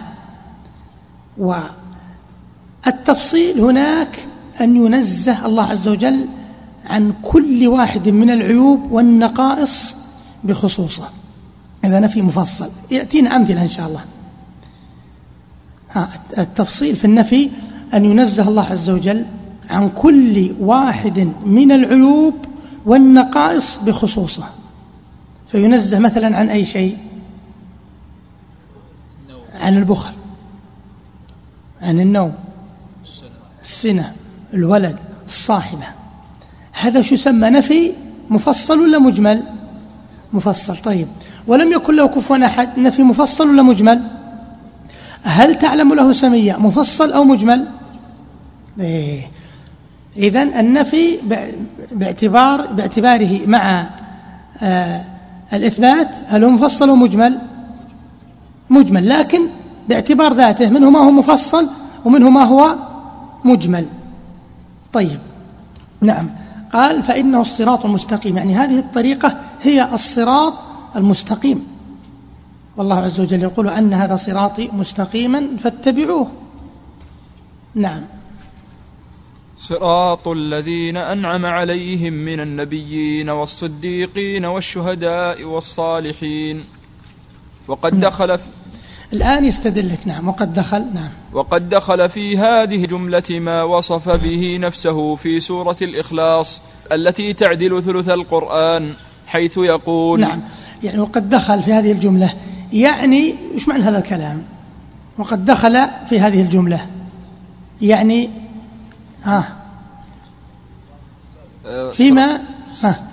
والتفصيل هناك أن ينزه الله عز وجل عن كل واحد من العيوب والنقائص بخصوصه. هذا نفي مفصل. يأتينا أمثلة إن شاء الله. التفصيل في النفي أن ينزه الله عز وجل عن كل واحد من العيوب والنقائص بخصوصه. فينزه مثلا عن أي شيء؟ عن البخل. عن النوم. السنة الولد الصاحبة. هذا شو سمى نفي؟ مفصل ولا مجمل؟ مفصل. طيب. ولم يكن له كفوا أحد نفي مفصل ولا مجمل؟ هل تعلم له سمية مفصل أو مجمل؟ إيه. إذن النفي باعتبار باعتباره مع آه الإثبات هل هو مفصل أو مجمل؟ مجمل. لكن باعتبار ذاته منه ما هو مفصل ومنه ما هو مجمل. طيب. نعم. قال فإنه الصراط المستقيم. يعني هذه الطريقة هي الصراط المستقيم. والله عز وجل يقول أن هذا صراطي مستقيما فاتبعوه. نعم. صراط الذين أنعم عليهم من النبيين والصديقين والشهداء والصالحين. وقد نعم. دخل في الآن يستدلك نعم وقد دخل نعم. وقد دخل في هذه جملة ما وصف به نفسه في سورة الإخلاص التي تعدل ثلث القرآن حيث يقول نعم يعني وقد دخل في هذه الجملة. يعني إيش معنى هذا الكلام؟ وقد دخل في هذه الجملة. يعني ها أه، فيما ها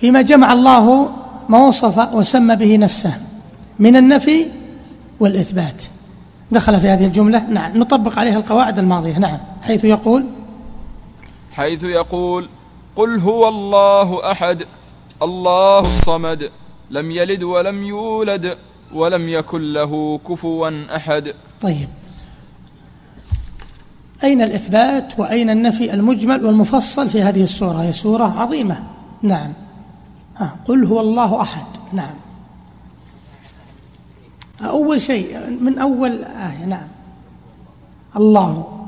فيما جمع الله ما وصف وسمى به نفسه من النفي والإثبات. دخل في هذه الجملة. نعم. نطبق عليها القواعد الماضية. نعم. حيث يقول حيث يقول قل هو الله أحد الله الصمد لم يلد ولم يولد ولم يكن له كفوا أحد. طيب. أين الإثبات وأين النفي المجمل والمفصل في هذه السورة؟ هي سورة عظيمة. نعم. قل هو الله أحد. نعم. أول شيء من أول آية نعم. الله.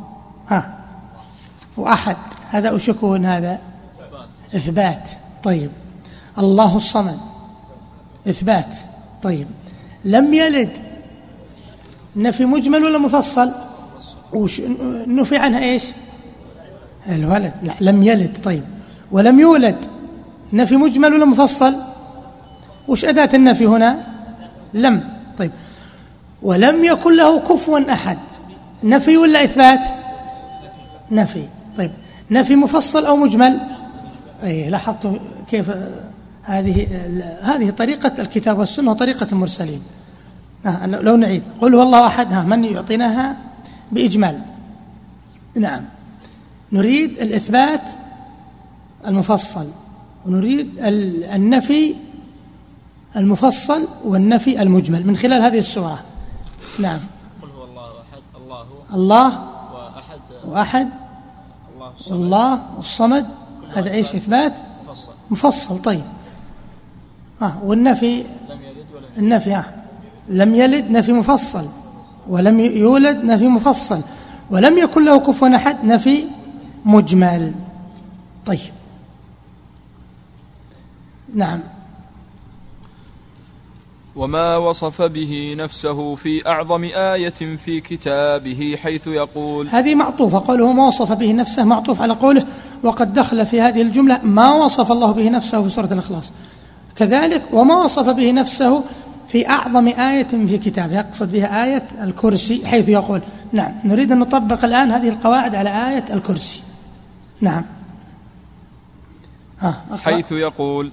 ها وأحد. هذا أوش يكون هذا؟ إثبات. طيب. الله الصمد. إثبات. طيب. لم يلد. نفي مجمل ولا مفصل؟ وش نفي عنها إيش؟ الولد. لا لم يلد. طيب. ولم يولد. نفي مجمل ولا مفصل؟ وش أداة النفي هنا؟ لم. طيب. ولم يكن له كفوا أحد. نفي ولا إثبات؟ نفي. طيب. نفي مفصل أو مجمل؟ أي لاحظتوا كيف هذه هذه طريقة الكتاب والسنة وطريقة المرسلين. لو نعيد. قل هو الله أحد. من يعطيناها؟ بإجمال. نعم. نريد الإثبات المفصل. ونريد النفي المفصل والنفي المجمل من خلال هذه السورة. نعم. قل هو الله أحد الله الله وأحد. وأحد. الله الصمد. والله الصمد. هذا إيش؟ إثبات؟ مفصل. مفصل طيب. آه والنفي لم يلد ولم النفي آه. لم يلد نفي مفصل ولم يولد نفي مفصل ولم يكن له كفوا أحد نفي مجمل. طيب. نعم. وما وصف به نفسه في أعظم آية في كتابه حيث يقول هذه معطوفة. قوله ما وصف به نفسه معطوف على قوله وقد دخل في هذه الجملة ما وصف الله به نفسه في سورة الإخلاص. كذلك وما وصف به نفسه في أعظم آية في كتابه يقصد بها آية الكرسي حيث يقول. نعم نريد أن نطبق الآن هذه القواعد على آية الكرسي. نعم. حيث يقول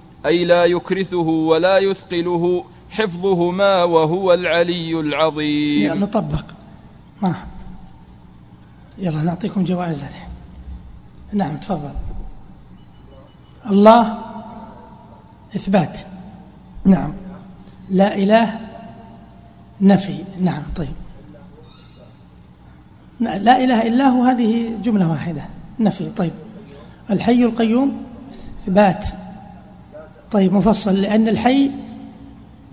أي لا يكرثه ولا يثقله حفظهما وهو العلي العظيم. نطبق. ما يلا نعطيكم جوائز عليه نعم تفضل. الله إثبات. نعم. لا إله نفي. نعم طيب. لا إله إلا هو هذه جملة واحدة. نفي طيب. الحي القيوم إثبات. طيب مفصل لأن الحي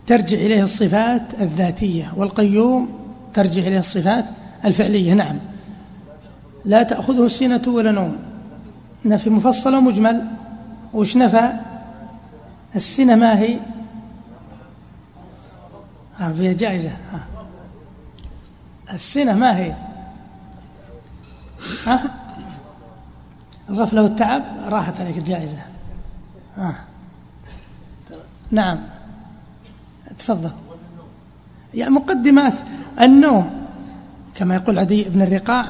ترجع إليه الصفات الذاتية والقيوم ترجع إليه الصفات الفعلية. نعم. لا تأخذه سنة ولا نوم. نفي مفصل ومجمل وش نفى؟ السنة ما هي؟ ها فيها جائزة. ها. السنة ما هي؟ ها الغفلة والتعب راحت عليك الجائزة. ها نعم. تفضل. يعني مقدمات النوم كما يقول عدي بن الرقاع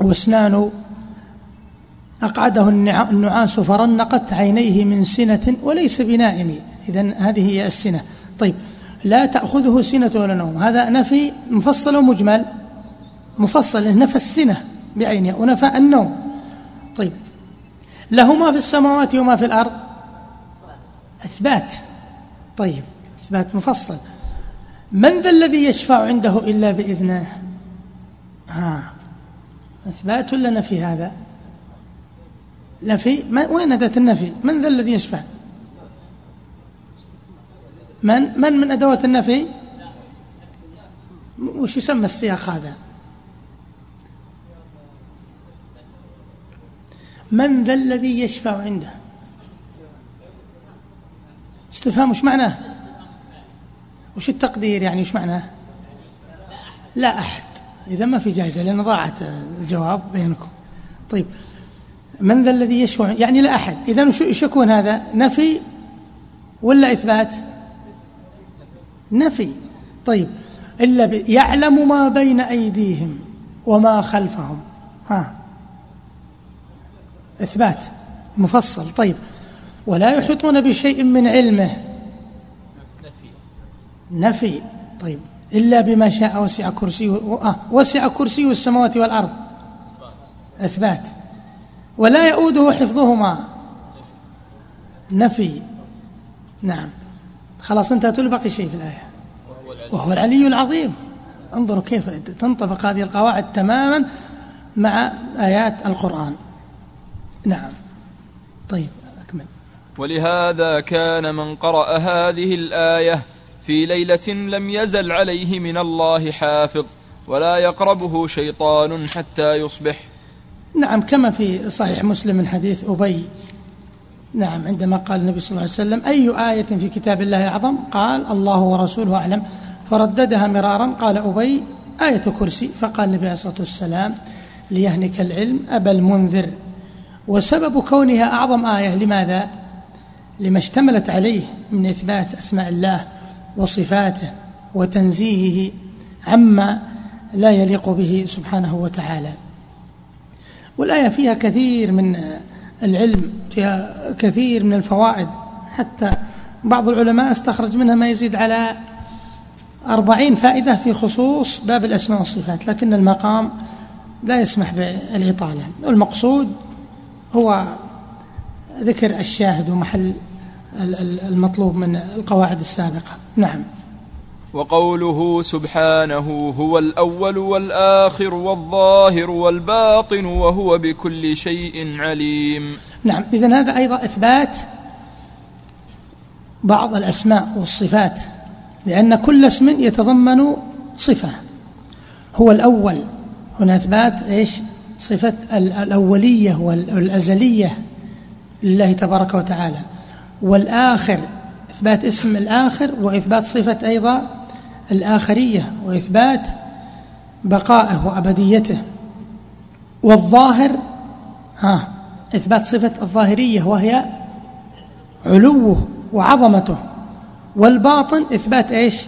واسنان أقعده النع- النعاس فرنقت عينيه من سنة وليس بنائم. إذا هذه هي السنة. طيب لا تأخذه سنة ولا نوم. هذا نفي مفصل ومجمل. مفصل نفى السنة بعينها ونفى النوم. طيب له ما في السماوات وما في الأرض؟ إثبات. طيب إثبات مفصل. من ذا الذي يشفع عنده إلا بإذنه؟ ها إثبات ولا نفي هذا؟ نفي؟ ما وين أداة النفي؟ من ذا الذي يشفع؟ من من من أدوات النفي؟ وش يسمى السياق هذا؟ من ذا الذي يشفع عنده؟ استفهام وش معناه؟ وش التقدير يعني وش معناه؟ لا أحد. إذا ما في جائزة لأن ضاعت الجواب بينكم. طيب من ذا الذي يشفع؟ يعني لا أحد. إذا وش يكون هذا؟ نفي ولا إثبات؟ نفي. طيب إلا ب... يعلم ما بين أيديهم وما خلفهم. ها. إثبات. مفصل. طيب ولا يحيطون بشيء من علمه. نفي. طيب. إلا بما شاء وسع كرسيه آه وسع كرسيه السماوات والأرض. إثبات. ولا يؤوده حفظهما. نفي. نعم. خلاص انتهت ولا باقي شيء في الآية. وهو العلي العظيم. انظروا كيف تنطبق هذه القواعد تماما مع آيات القرآن. نعم. طيب. ولهذا كان من قرأ هذه الآية في ليلة لم يزل عليه من الله حافظ ولا يقربه شيطان حتى يصبح. نعم كما في صحيح مسلم من حديث أبي. نعم عندما قال النبي صلى الله عليه وسلم أي آية في كتاب الله أعظم؟ قال الله ورسوله أعلم. فرددها مرارا قال أبي آية كرسي. فقال النبي عليه الصلاة والسلام ليهنك العلم أبا المنذر. وسبب كونها أعظم آية لماذا؟ لما اشتملت عليه من إثبات أسماء الله وصفاته وتنزيهه عما لا يليق به سبحانه وتعالى. والآية فيها كثير من العلم فيها كثير من الفوائد. حتى بعض العلماء استخرج منها ما يزيد على أربعين فائدة في خصوص باب الأسماء والصفات لكن المقام لا يسمح بالإطالة. والمقصود هو ذكر الشاهد ومحل المطلوب من القواعد السابقة. نعم. وقوله سبحانه هو الأول والآخر والظاهر والباطن وهو بكل شيء عليم. نعم. إذن هذا أيضا إثبات بعض الأسماء والصفات لأن كل اسم يتضمن صفة. هو الأول. هنا إثبات إيش؟ صفة الأولية والأزلية. لله تبارك وتعالى. والآخر إثبات اسم الآخر وإثبات صفة أيضا الآخرية وإثبات بقائه وأبديته. والظاهر ها إثبات صفة الظاهرية وهي علوه وعظمته. والباطن إثبات إيش؟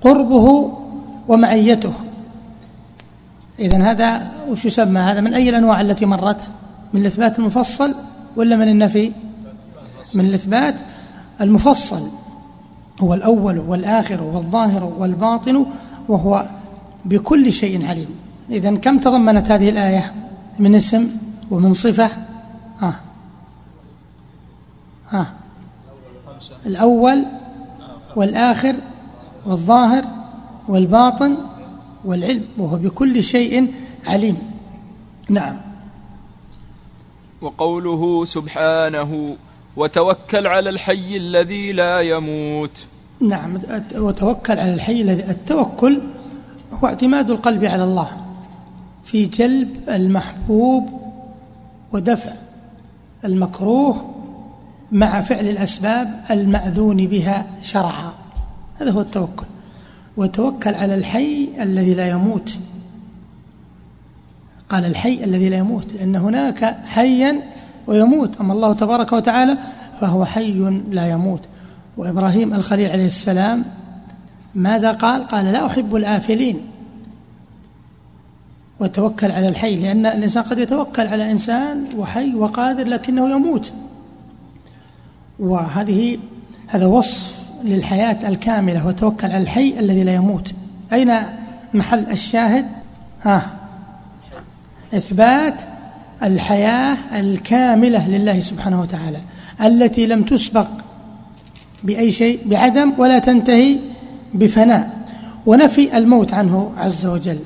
قربه ومعيته. إذن هذا وش يسمى؟ هذا من أي الأنواع التي مرت؟ من الإثبات المفصل ولا من النفي؟ من الإثبات المفصل. هو الأول والآخر والظاهر والباطن وهو بكل شيء عليم. إذا كم تضمنت هذه الآية؟ من اسم ومن صفة؟ ها ها الأول والآخر والظاهر والباطن والعلم وهو بكل شيء عليم. نعم. وقوله سبحانه وتوكل على الحي الذي لا يموت. نعم وتوكل على الحي الذي التوكل هو اعتماد القلب على الله في جلب المحبوب ودفع المكروه مع فعل الأسباب المأذون بها شرعا. هذا هو التوكل. وتوكل على الحي الذي لا يموت. قال الحي الذي لا يموت لأن هناك حيا ويموت أما الله تبارك وتعالى فهو حي لا يموت. وإبراهيم الخليل عليه السلام ماذا قال؟ قال لا أحب الآفلين. وتوكل على الحي لأن الإنسان قد يتوكل على إنسان وحي وقادر لكنه يموت. وهذه هذا وصف للحياة الكاملة وتوكل على الحي الذي لا يموت. أين محل الشاهد؟ ها إثبات الحياة الكاملة لله سبحانه وتعالى التي لم تسبق بأي شيء بعدم ولا تنتهي بفناء. ونفي الموت عنه عز وجل.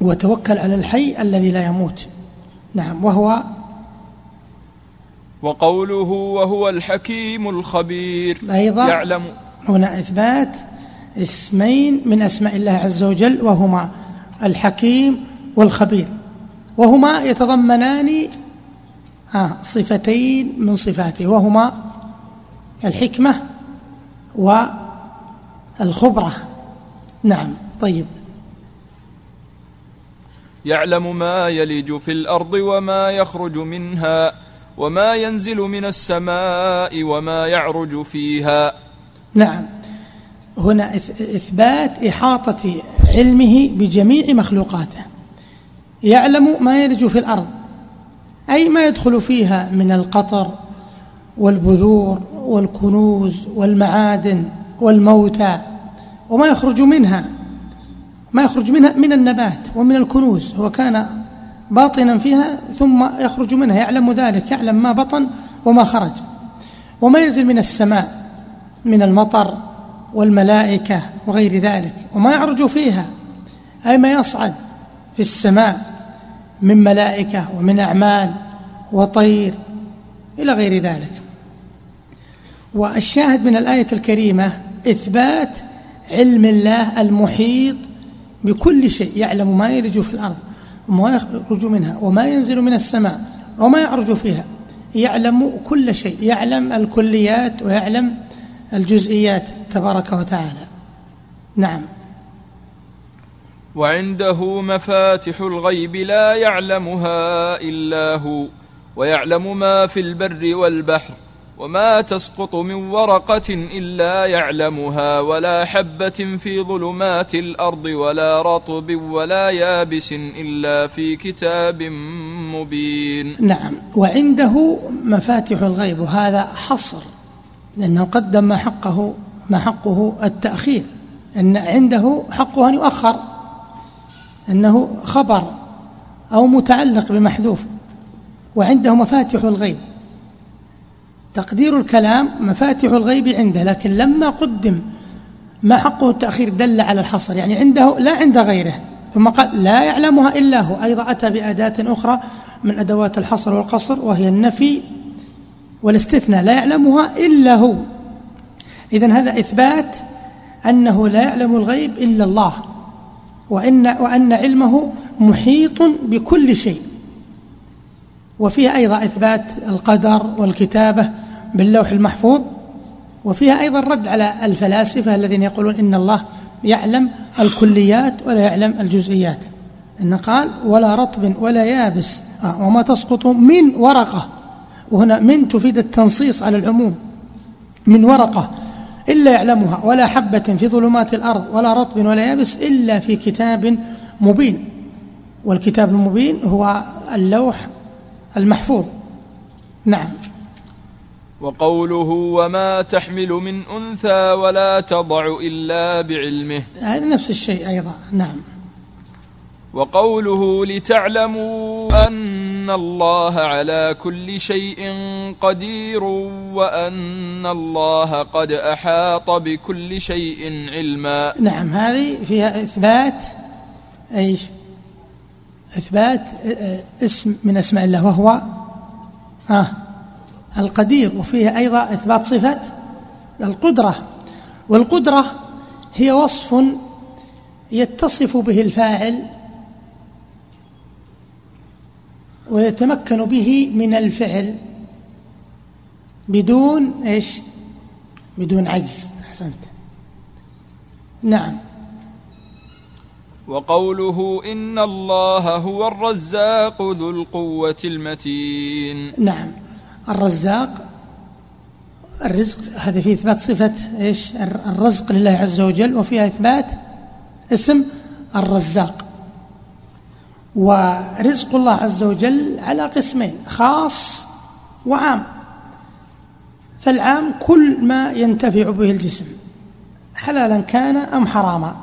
وتوكل على الحي الذي لا يموت. نعم وهو وقوله وهو الحكيم الخبير. أيضا يعلم. هنا إثبات اسمين من أسماء الله عز وجل وهما الحكيم والخبير. وهما يتضمنان صفتين من صفاته. وهما الحكمة والخبرة. نعم طيب. يعلم ما يلج في الأرض وما يخرج منها وما ينزل من السماء وما يعرج فيها. نعم. هنا إثبات إحاطة علمه بجميع مخلوقاته. يعلم ما يلج في الأرض أي ما يدخل فيها من القطر والبذور والكنوز والمعادن والموتى وما يخرج منها ما يخرج منها من النبات ومن الكنوز هو كان باطنا فيها ثم يخرج منها يعلم ذلك يعلم ما بطن وما خرج. وما ينزل من السماء من المطر والملائكة وغير ذلك وما يعرج فيها أي ما يصعد في السماء. من ملائكة ومن أعمال وطير إلى غير ذلك. والشاهد من الآية الكريمة إثبات علم الله المحيط بكل شيء يعلم ما يلج في الأرض وما يخرج منها وما ينزل من السماء وما يعرج فيها يعلم كل شيء يعلم الكليات ويعلم الجزئيات تبارك وتعالى. نعم. وعنده مفاتح الغيب لا يعلمها إلا هو ويعلم ما في البر والبحر وما تسقط من ورقة إلا يعلمها ولا حبة في ظلمات الأرض ولا رطب ولا يابس إلا في كتاب مبين. نعم. وعنده مفاتح الغيب وهذا حصر لأنه قدم ما حقه ما حقه التأخير أن عنده حقه أن يؤخر. أنه خبر أو متعلق بمحذوف وعنده مفاتح الغيب. تقدير الكلام مفاتح الغيب عنده لكن لما قدم ما حقه التأخير دل على الحصر يعني عنده لا عند غيره. ثم قال لا يعلمها إلا هو أيضا أتى بأداة أخرى من أدوات الحصر والقصر وهي النفي والاستثناء لا يعلمها إلا هو. إذا هذا إثبات أنه لا يعلم الغيب إلا الله. وإن, وأن علمه محيط بكل شيء. وفيها أيضا إثبات القدر والكتابة باللوح المحفوظ وفيها أيضا رد على الفلاسفة الذين يقولون إن الله يعلم الكليات ولا يعلم الجزئيات. إن قال ولا رطب ولا يابس آه وما تسقط من ورقة. وهنا من تفيد التنصيص على العموم من ورقة. إلا يعلمها ولا حبة في ظلمات الأرض ولا رطب ولا يابس إلا في كتاب مبين. والكتاب المبين هو اللوح المحفوظ. نعم. وقوله وما تحمل من أنثى ولا تضع إلا بعلمه. هذا نفس الشيء أيضا. نعم. وقوله لتعلموا أن الله على كل شيء قدير وأن الله قد أحاط بكل شيء علما. نعم هذه فيها إثبات إيش؟ إثبات اسم من أسماء الله وهو آه القدير. وفيها أيضا إثبات صفة القدرة. والقدرة هي وصف يتصف به الفاعل ويتمكن به من الفعل بدون إيش؟ بدون عجز. أحسنت. نعم. وقوله إن الله هو الرزاق ذو القوة المتين. نعم. الرزاق الرزق هذا فيه إثبات صفة إيش؟ الرزق لله عز وجل وفيها إثبات اسم الرزاق. ورزق الله عز وجل على قسمين خاص وعام. فالعام كل ما ينتفع به الجسم حلالا كان أم حراما.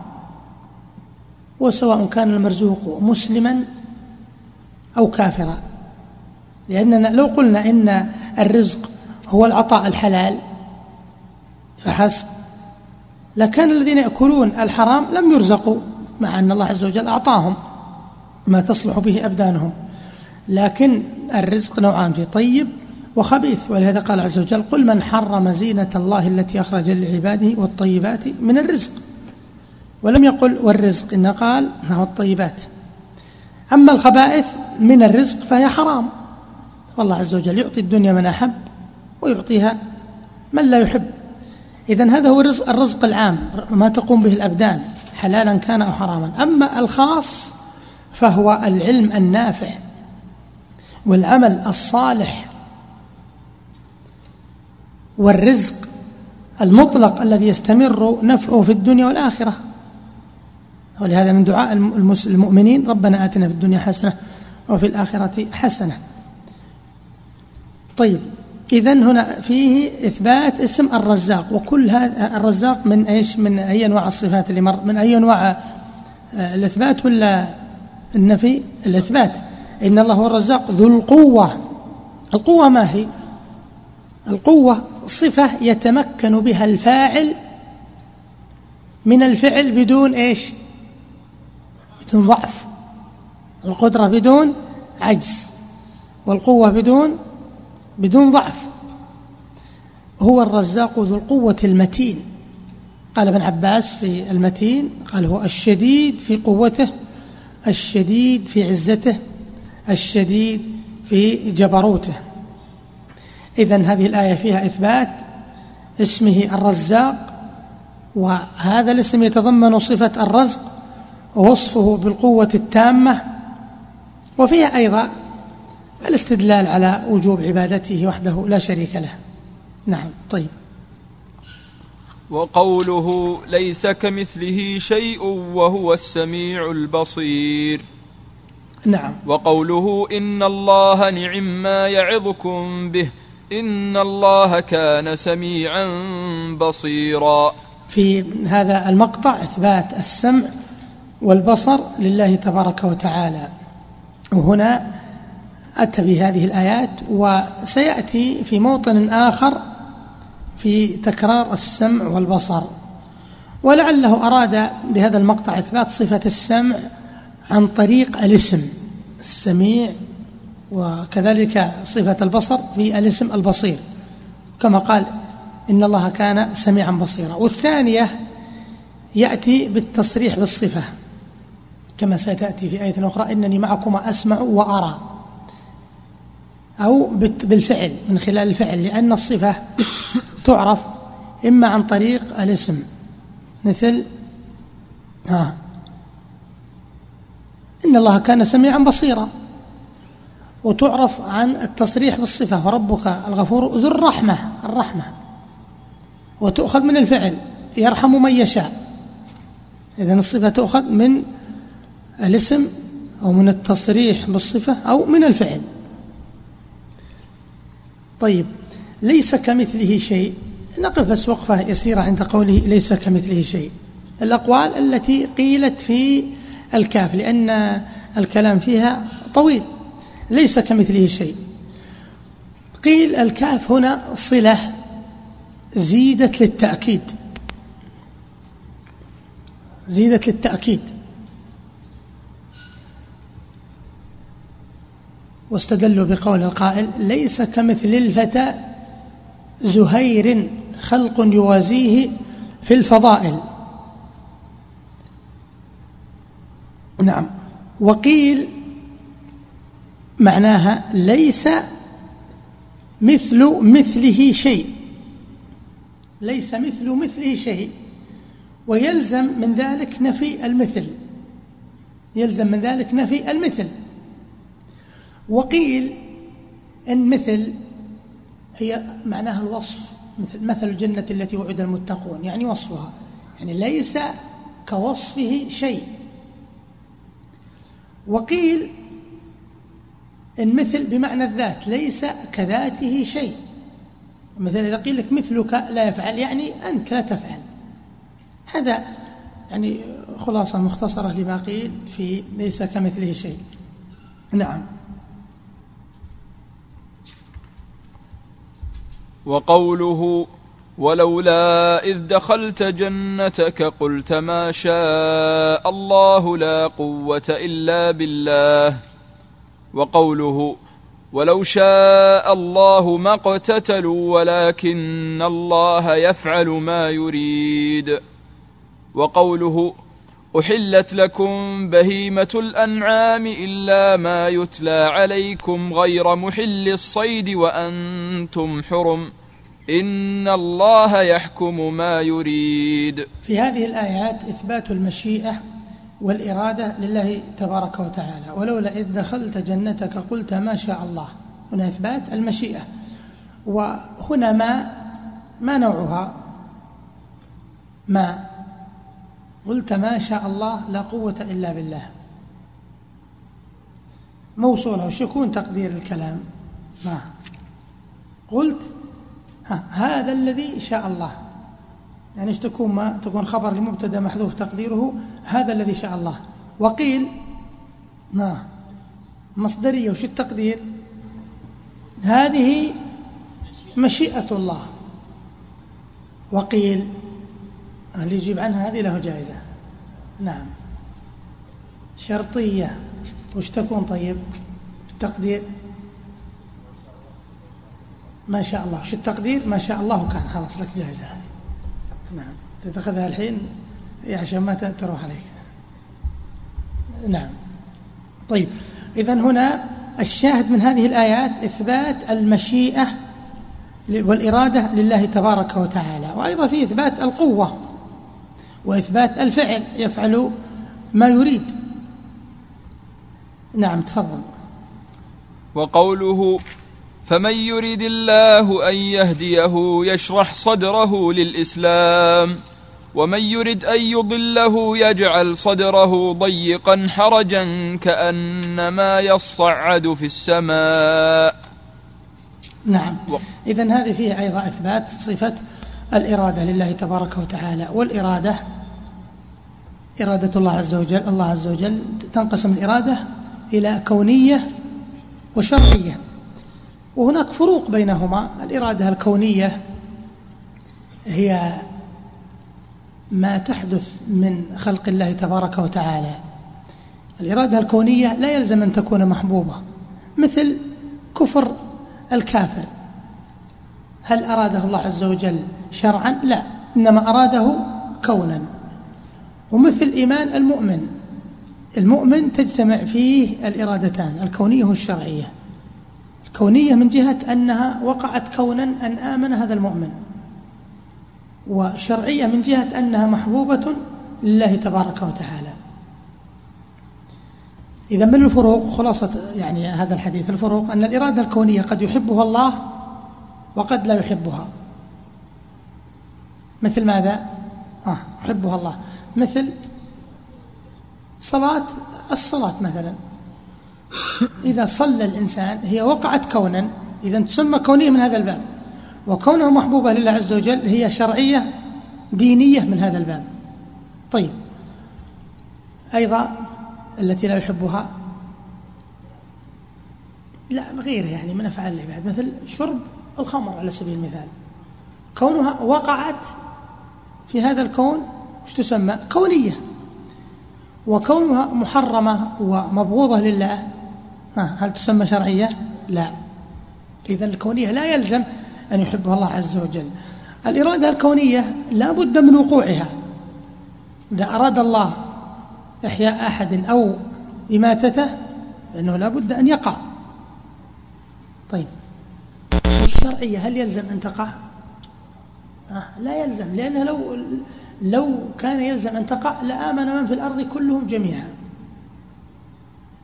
وسواء كان المرزوق مسلما أو كافرا. لأننا لو قلنا إن الرزق هو العطاء الحلال فحسب. لكان الذين يأكلون الحرام لم يرزقوا مع أن الله عز وجل أعطاهم. ما تصلح به أبدانهم. لكن الرزق نوعان في طيب وخبيث. ولهذا قال عز وجل قل من حرم زينة الله التي أخرج لعباده والطيبات من الرزق. ولم يقل والرزق إنه قال هو الطيبات. أما الخبائث من الرزق فهي حرام. والله عز وجل يعطي الدنيا من أحب ويعطيها من لا يحب. إذا هذا هو الرزق, الرزق العام ما تقوم به الأبدان حلالا كان أو حراما. أما الخاص فهو العلم النافع والعمل الصالح والرزق المطلق الذي يستمر نفعه في الدنيا والآخرة. ولهذا من دعاء المؤمنين ربنا آتنا في الدنيا حسنة وفي الآخرة حسنة. طيب إذا هنا فيه إثبات اسم الرزاق وكل هذا الرزاق من إيش؟ من أي أنواع الصفات اللي مر من أي أنواع آه، الإثبات ولا النفي الإثبات. إن الله هو الرزاق ذو القوة. القوة ما هي؟ القوة صفة يتمكن بها الفاعل من الفعل بدون إيش؟ بدون ضعف. القدرة بدون عجز. والقوة بدون بدون ضعف. هو الرزاق ذو القوة المتين. قال ابن عباس في المتين قال هو الشديد في قوته الشديد في عزته الشديد في جبروته. إذا هذه الآية فيها إثبات اسمه الرزاق وهذا الاسم يتضمن صفة الرزق ووصفه بالقوة التامة. وفيها أيضا الاستدلال على وجوب عبادته وحده لا شريك له. نعم طيب. وقوله ليس كمثله شيء وهو السميع البصير. نعم. وقوله إن الله نعم ما يعظكم به إن الله كان سميعا بصيرا. في هذا المقطع إثبات السمع والبصر لله تبارك وتعالى. وهنا أتى بهذه الآيات وسيأتي في موطن آخر في تكرار السمع والبصر. ولعله أراد بهذا المقطع إثبات صفة السمع عن طريق الاسم السميع وكذلك صفة البصر في الاسم البصير. كما قال إن الله كان سميعا بصيرا. والثانية يأتي بالتصريح بالصفة كما ستأتي في آية أخرى إنني معكما أسمع وأرى أو بالفعل من خلال الفعل لأن الصفة تعرف إما عن طريق الاسم مثل ها إن الله كان سميعا بصيرا وتعرف عن التصريح بالصفة وربك الغفور ذو الرحمة الرحمة وتؤخذ من الفعل يرحم من يشاء. إذا الصفة تؤخذ من الاسم أو من التصريح بالصفة أو من الفعل. طيب. ليس كمثله شيء. نقف بس وقفة يسيرة عند قوله ليس كمثله شيء. الأقوال التي قيلت في الكاف لأن الكلام فيها طويل. ليس كمثله شيء. قيل الكاف هنا صلة زيدت للتأكيد. زيدت للتأكيد. واستدلوا بقول القائل ليس كمثل الفتى زهير خلق يوازيه في الفضائل. نعم. وقيل معناها ليس مثل مثله شيء. ليس مثل مثله شيء. ويلزم من ذلك نفي المثل. يلزم من ذلك نفي المثل. وقيل إن مثل هي معناها الوصف مثل مثل الجنة التي وعد المتقون يعني وصفها. يعني ليس كوصفه شيء. وقيل إن مثل بمعنى الذات ليس كذاته شيء. مثل إذا قيل لك مثلك لا يفعل يعني أنت لا تفعل. هذا يعني خلاصة مختصرة لما قيل في ليس كمثله شيء. نعم. وقوله ولولا إذ دخلت جنتك قلت ما شاء الله لا قوة إلا بالله. وقوله ولو شاء الله ما اقتتلوا ولكن الله يفعل ما يريد. وقوله احلت لكم بهيمه الانعام الا ما يتلى عليكم غير محل الصيد وأنتم حرم ان الله يحكم ما يريد. في هذه الآيات إثبات المشيئة والإرادة لله تبارك وتعالى. ولولا إذ دخلت جنتك قلت ما شاء الله. هنا إثبات المشيئة. وهنا ما ما نوعها؟ ما قلت ما شاء الله لا قوة إلا بالله. موصولة وش يكون تقدير الكلام؟ ما قلت ها هذا الذي شاء الله. يعني إيش تكون ما؟ تكون خبر لمبتدأ محذوف تقديره هذا الذي شاء الله. وقيل ما مصدريه وش التقدير؟ هذه مشيئة الله. وقيل اللي يجيب عنها هذه له جائزة. نعم. شرطية. وش تكون طيب؟ التقدير؟ ما شاء الله. وش التقدير؟ ما شاء الله كان خلاص لك جائزة. هذه نعم تتخذها الحين عشان ما تروح عليك. نعم. طيب. إذا هنا الشاهد من هذه الآيات إثبات المشيئة والإرادة لله تبارك وتعالى. وأيضا في إثبات القوة. وإثبات الفعل يفعل ما يريد. نعم تفضل. وقوله فمن يريد الله أن يهديه يشرح صدره للإسلام ومن يرد أن يضله يجعل صدره ضيقا حرجا كأنما يصعد في السماء. نعم. اذا هذه فيها أيضا إثبات صفة الإرادة لله تبارك وتعالى والإرادة إرادة الله عز وجل الله عز وجل تنقسم الإرادة إلى كونية وشرعية. وهناك فروق بينهما. الإرادة الكونية هي ما تحدث من خلق الله تبارك وتعالى. الإرادة الكونية لا يلزم أن تكون محبوبة. مثل كفر الكافر. هل أراده الله عز وجل شرعا؟ لا. إنما أراده كونا. ومثل إيمان المؤمن. المؤمن تجتمع فيه الإرادتان الكونية والشرعية. كونية من جهة أنها وقعت كونا أن آمن هذا المؤمن. وشرعية من جهة أنها محبوبة لله تبارك وتعالى. إذا من الفروق؟ خلاصة يعني هذا الحديث. الفروق أن الإرادة الكونية قد يحبها الله وقد لا يحبها. مثل ماذا؟ آه الله. مثل صلاة الصلاة مثلا. إذا صلى الإنسان هي وقعت كونا. إذا تسمى كونية من هذا الباب. وكونها محبوبة لله عز وجل هي شرعية دينية من هذا الباب. طيب. أيضا التي لا يحبها. لا غيرها يعني من أفعال العباد. مثل شرب الخمر على سبيل المثال. كونها وقعت في هذا الكون إيش تسمى؟ كونية. وكونها محرمة ومبغوضة لله. هل تسمى شرعية؟ لا. إذا الكونية لا يلزم أن يحبها الله عز وجل. الإرادة الكونية لا بد من وقوعها. إذا أراد الله إحياء أحد أو إماتته فإنه لا بد أن يقع. طيب. الشرعية هل يلزم أن تقع؟ آه لا يلزم لأنه لو لو كان يلزم أن تقع لآمن من في الأرض كلهم جميعا.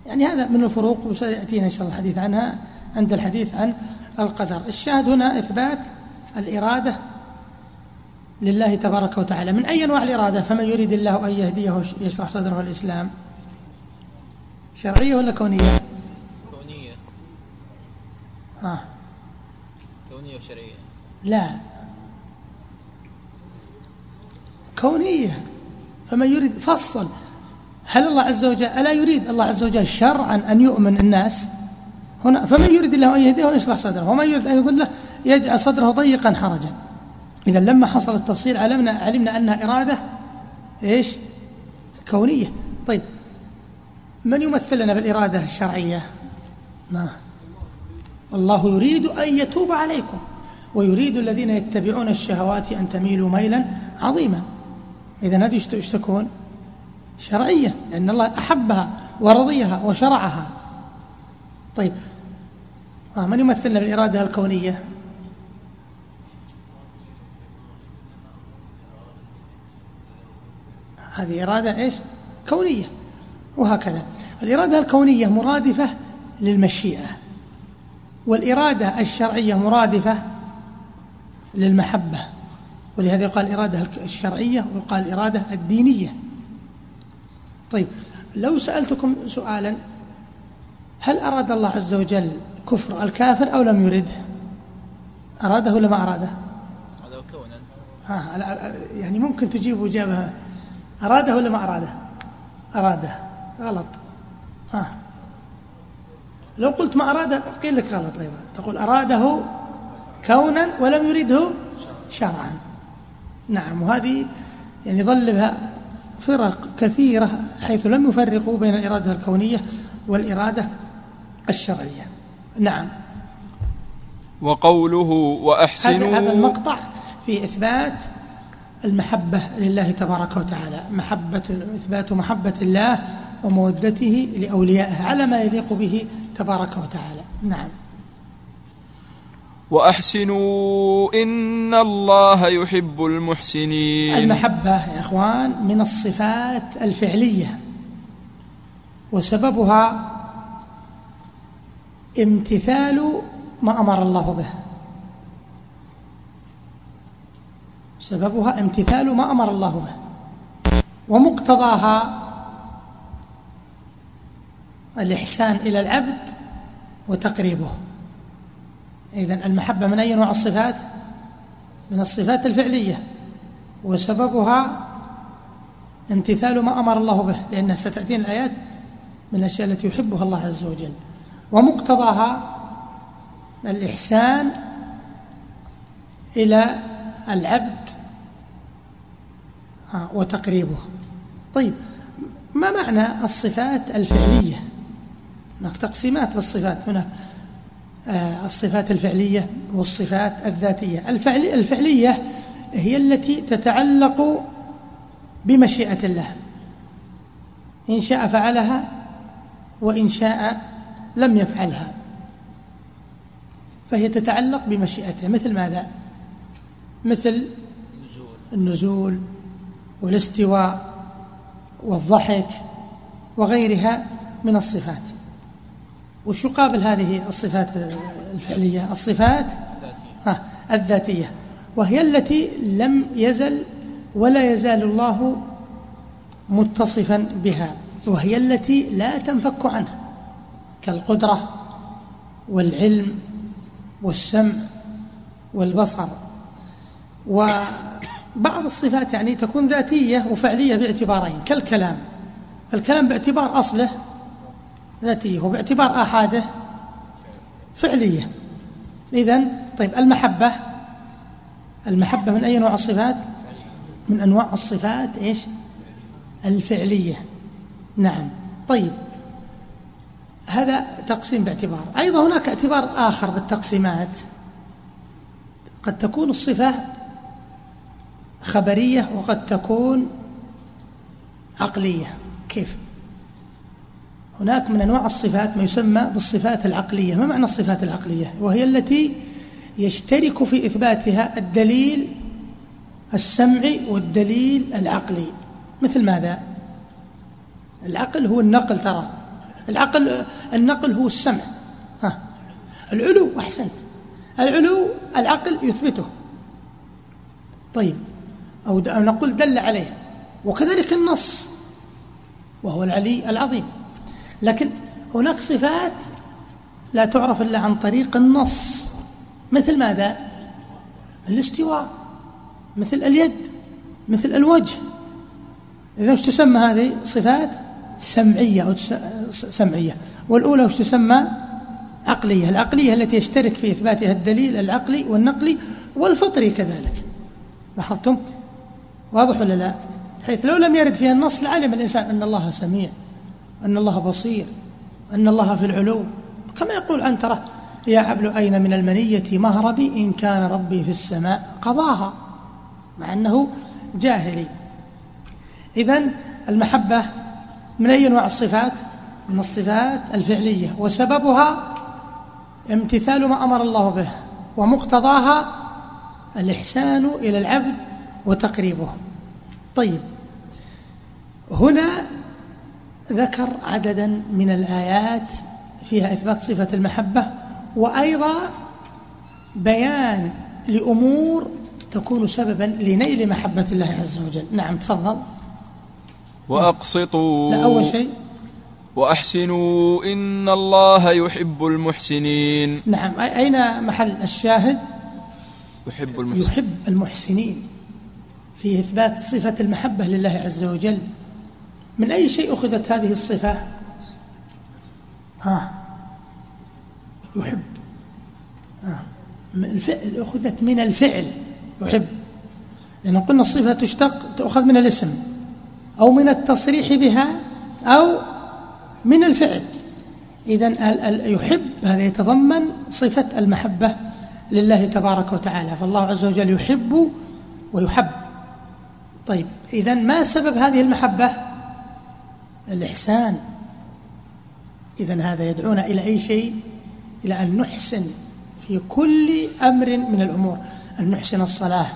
يعني هذا من الفروق وسيأتينا إن شاء الله الحديث عنها عند الحديث عن القدر. الشاهد هنا إثبات الإرادة لله تبارك وتعالى. من أي أنواع الإرادة؟ فمن يريد الله أن يهديه يشرح صدره الإسلام. شرعية ولا كونية؟ كونية. آه. كونية وشرعية. لا. كونية. فمن يريد فصل. هل الله عز وجل ألا يريد الله عز وجل شرعا أن يؤمن الناس؟ هنا فمن يريد الله أن يهديه ويشرح صدره ومن يريد أن يضله يجعل صدره ضيقا حرجا. إذا لما حصل التفصيل علمنا علمنا أنها إرادة إيش؟ كونية. طيب من يمثل لنا بالإرادة الشرعية؟ ما. الله يريد أن يتوب عليكم ويريد الذين يتبعون الشهوات أن تميلوا ميلا عظيما. إذا هذه إيش تكون؟ شرعية لأن الله أحبها ورضيها وشرعها. طيب. آه من يمثلنا بالإرادة الكونية؟ هذه إرادة إيش؟ كونية. وهكذا. الإرادة الكونية مرادفة للمشيئة والإرادة الشرعية مرادفة للمحبة. ولهذا يقال الإرادة الشرعية ويقال الإرادة الدينية. طيب لو سألتكم سؤالا هل أراد الله عز وجل كفر الكافر أو لم يرد؟ أراده ولا ما أراده؟ هذا كونا. ها يعني ممكن تجيب إجابة. أراده ولا ما أراده؟ أراده. غلط. ها لو قلت ما أراده قيل لك غلط أيضا. تقول أراده كونا ولم يرده شرعا. نعم وهذه يعني ظل بها فرق كثيرة حيث لم يفرقوا بين الإرادة الكونية والإرادة الشرعية. نعم. وقوله وأحسنوا هذا المقطع في إثبات المحبة لله تبارك وتعالى محبة إثبات محبة الله ومودته لأوليائه على ما يليق به تبارك وتعالى. نعم. وأحسنوا إن الله يحب المحسنين. المحبة يا إخوان من الصفات الفعلية وسببها امتثال ما أمر الله به. سببها امتثال ما أمر الله به. ومقتضاها الإحسان إلى العبد وتقريبه. إذن المحبة من أي نوع الصفات؟ من الصفات الفعلية وسببها امتثال ما أمر الله به لأنها ستأتينا الآيات من الأشياء التي يحبها الله عز وجل. ومقتضاها الإحسان إلى العبد وتقريبه. طيب ما معنى الصفات الفعلية؟ هناك تقسيمات في الصفات هناك الصفات الفعلية والصفات الذاتية. الفعلية هي التي تتعلق بمشيئة الله. إن شاء فعلها وإن شاء لم يفعلها. فهي تتعلق بمشيئته مثل ماذا؟ مثل النزول والاستواء والضحك وغيرها من الصفات. وش يقابل هذه الصفات الفعلية؟ الصفات الذاتية. وهي التي لم يزل ولا يزال الله متصفا بها. وهي التي لا تنفك عنها. كالقدرة والعلم والسمع والبصر. وبعض الصفات يعني تكون ذاتية وفعلية باعتبارين. كالكلام. الكلام باعتبار أصله ذاتية وباعتبار آحادة فعلية. إذن طيب المحبة المحبة من أي نوع الصفات؟ من أنواع الصفات إيش؟ الفعلية. نعم. طيب هذا تقسيم باعتبار. أيضا هناك اعتبار آخر بالتقسيمات. قد تكون الصفة خبرية وقد تكون عقلية. كيف؟ هناك من أنواع الصفات ما يسمى بالصفات العقلية. ما معنى الصفات العقلية؟ وهي التي يشترك في إثباتها الدليل السمعي والدليل العقلي. مثل ماذا؟ العقل هو النقل ترى. العقل النقل هو السمع. ها. العلو أحسنت. العلو العقل يثبته. طيب. أو نقول دل عليه. وكذلك النص وهو العلي العظيم. لكن هناك صفات لا تعرف إلا عن طريق النص. مثل ماذا؟ الاستواء مثل اليد مثل الوجه. إذا وش تسمى هذه صفات؟ سمعية أو سمعية. والأولى وش تسمى؟ عقلية. العقلية التي يشترك في إثباتها الدليل العقلي والنقلي والفطري كذلك. لاحظتم؟ واضح ولا لا؟ حيث لو لم يرد فيها النص لعلم الإنسان أن الله سميع. أن الله بصير أن الله في العلو. كما يقول عنترة يا عبل أين من المنية مهربي؟ إن كان ربي في السماء قضاها مع أنه جاهلي. إذن المحبة من أي أنواع الصفات؟ من الصفات الفعلية. وسببها امتثال ما أمر الله به ومقتضاها الإحسان إلى العبد وتقريبه. طيب هنا ذكر عددا من الآيات فيها إثبات صفة المحبة وأيضا بيان لأمور تكون سببا لنيل محبة الله عز وجل. نعم تفضل. وأقسطوا لا أول شيء. وأحسنوا إن الله يحب المحسنين. نعم أين محل الشاهد؟ يحب المحسنين. يحب المحسنين. في إثبات صفة المحبة لله عز وجل. من أي شيء أخذت هذه الصفة؟ ها. يحب. ها. الفعل أخذت من الفعل. يحب. لأن قلنا الصفة تشتق تأخذ من الاسم. أو من التصريح بها أو من الفعل. إذا يحب. هذا يتضمن صفة المحبة لله تبارك وتعالى. فالله عز وجل يحب ويحب. طيب إذا ما سبب هذه المحبة؟ الإحسان. إذا هذا يدعونا إلى أي شيء؟ إلى أن نحسن في كل أمر من الأمور. أن نحسن الصلاة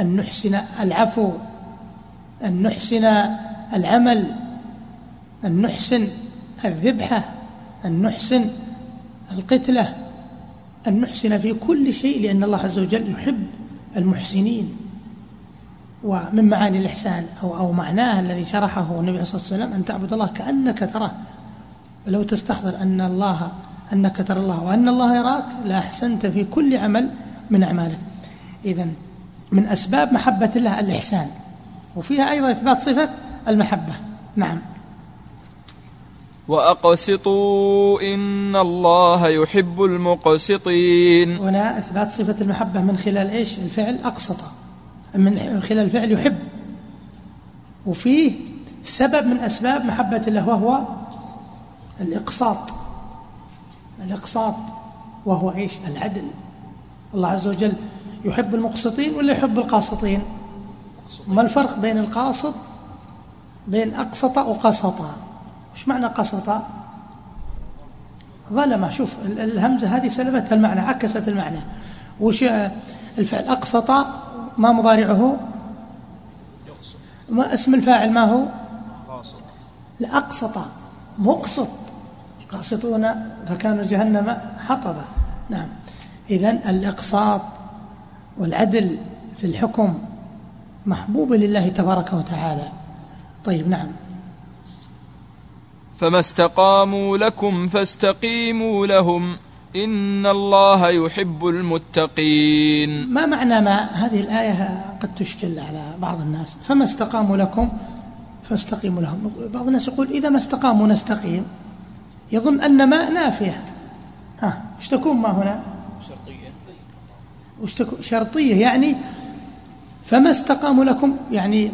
أن نحسن العفو أن نحسن العمل أن نحسن الذبحة أن نحسن القتلة أن نحسن في كل شيء لأن الله عز وجل يحب المحسنين. ومن معاني الإحسان أو, أو معناه الذي شرحه النبي صلى الله عليه وسلم أن تعبد الله كأنك تراه. ولو تستحضر أن الله أنك ترى الله وأن الله يراك لأحسنت في كل عمل من أعمالك إذا من أسباب محبة الله الإحسان وفيها أيضا إثبات صفة المحبة. نعم. وأقسطوا إن الله يحب المقسطين. هنا إثبات صفة المحبة من خلال إيش؟ الفعل أقسط. من خلال الفعل يحب. وفيه سبب من أسباب محبة الله وهو الإقساط. الإقساط وهو إيش؟ العدل. الله عز وجل يحب المقسطين ولا يحب القاسطين؟ ما الفرق بين القاسط بين أقسط وقسط وش معنى قسط؟ ظلم شوف الهمزة هذه سلبتها المعنى عكست المعنى. وش الفعل؟ أقسط ما مضارعه؟ ما اسم الفاعل ما هو؟ لأقسط مقسط. قاسطون فكانوا جهنم حطبا نعم. إذا الإقساط والعدل في الحكم محبوب لله تبارك وتعالى. طيب نعم. فما استقاموا لكم فاستقيموا لهم. إن الله يحب المتقين. ما معنى ما هذه الآية قد تشكل على بعض الناس؟ فما استقاموا لكم فاستقيموا لهم. بعض الناس يقول إذا ما استقاموا نستقيم. يظن أن ما نافية. ها وش تكون ما هنا؟ شرطية. وش تكون؟ شرطية يعني فما استقاموا لكم يعني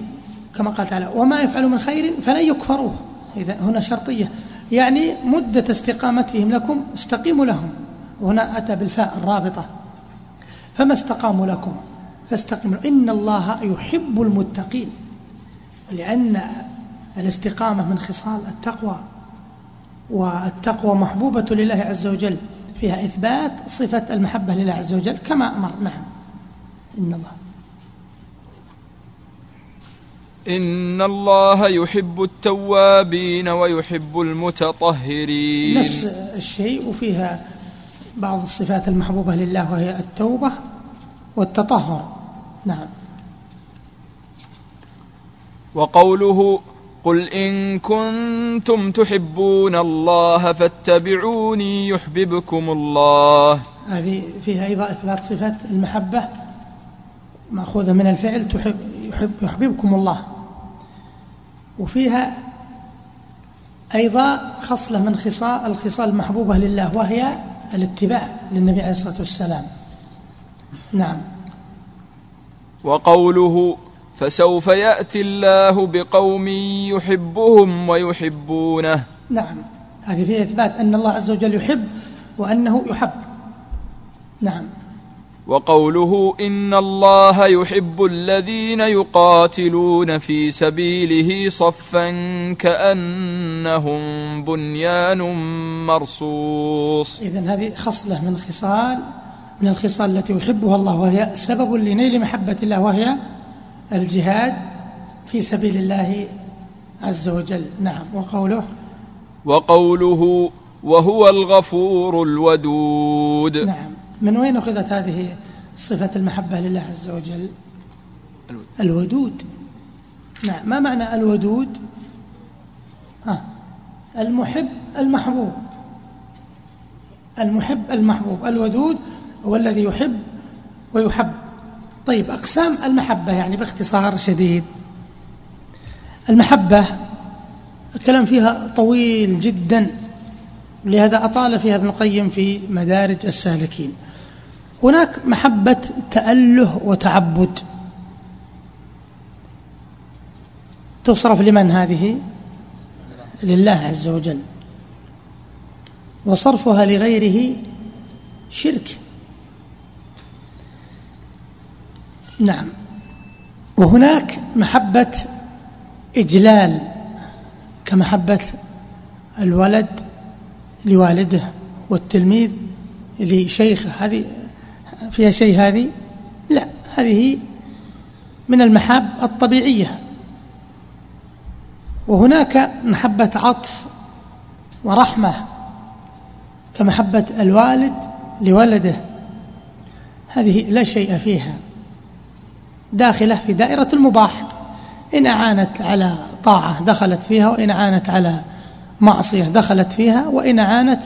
كما قال تعالى وما يفعلوا من خير فلن يكفروه. إذا هنا شرطية. يعني مدة استقامتهم لكم استقيموا لهم. وهنا أتى بالفاء الرابطة. فما استقاموا لكم؟ فاستقيموا إن الله يحب المتقين. لأن الاستقامة من خصال التقوى. والتقوى محبوبة لله عز وجل. فيها إثبات صفة المحبة لله عز وجل. كما أمر. نعم. إن الله. إن الله يحب التوابين ويحب المتطهرين. نفس الشيء. وفيها بعض الصفات المحبوبة لله وهي التوبة والتطهر. نعم. وقوله قل إن كنتم تحبون الله فاتبعوني يحببكم الله. هذه فيها أيضا إثبات صفة المحبة مأخوذة من الفعل تحب يحب يحببكم الله. وفيها أيضا خصلة من خصال الخصال المحبوبة لله وهي الاتباع للنبي عليه الصلاة والسلام. نعم. وقوله فسوف يأتي الله بقوم يحبهم ويحبونه. نعم. هذه فيها إثبات أن الله عز وجل يحب وأنه يحب. نعم. وقوله إن الله يحب الذين يقاتلون في سبيله صفا كأنهم بنيان مرصوص. إذن هذه خصلة من خصال من الخصال التي يحبها الله وهي سبب لنيل محبة الله وهي الجهاد في سبيل الله عز وجل. نعم. وقوله؟ وقوله وهو الغفور الودود. نعم. من وين أخذت هذه صفة المحبة لله عز وجل؟ الودود. نعم ما معنى الودود؟ ها المحب المحبوب. المحب المحبوب. الودود هو الذي يحب ويحب. طيب أقسام المحبة يعني باختصار شديد. المحبة الكلام فيها طويل جدا لهذا أطال فيها ابن القيم في مدارج السالكين. هناك محبة تأله وتعبد. تصرف لمن هذه؟ لله عز وجل. وصرفها لغيره شرك. نعم. وهناك محبة إجلال كمحبة الولد لوالده والتلميذ لشيخه. هذه فيها شيء هذه؟ لا هذه من المحاب الطبيعية. وهناك محبة عطف ورحمة كمحبة الوالد لولده. هذه لا شيء فيها. داخلة في دائرة المباح. إن أعانت على طاعة دخلت فيها وإن أعانت على معصية دخلت فيها وإن أعانت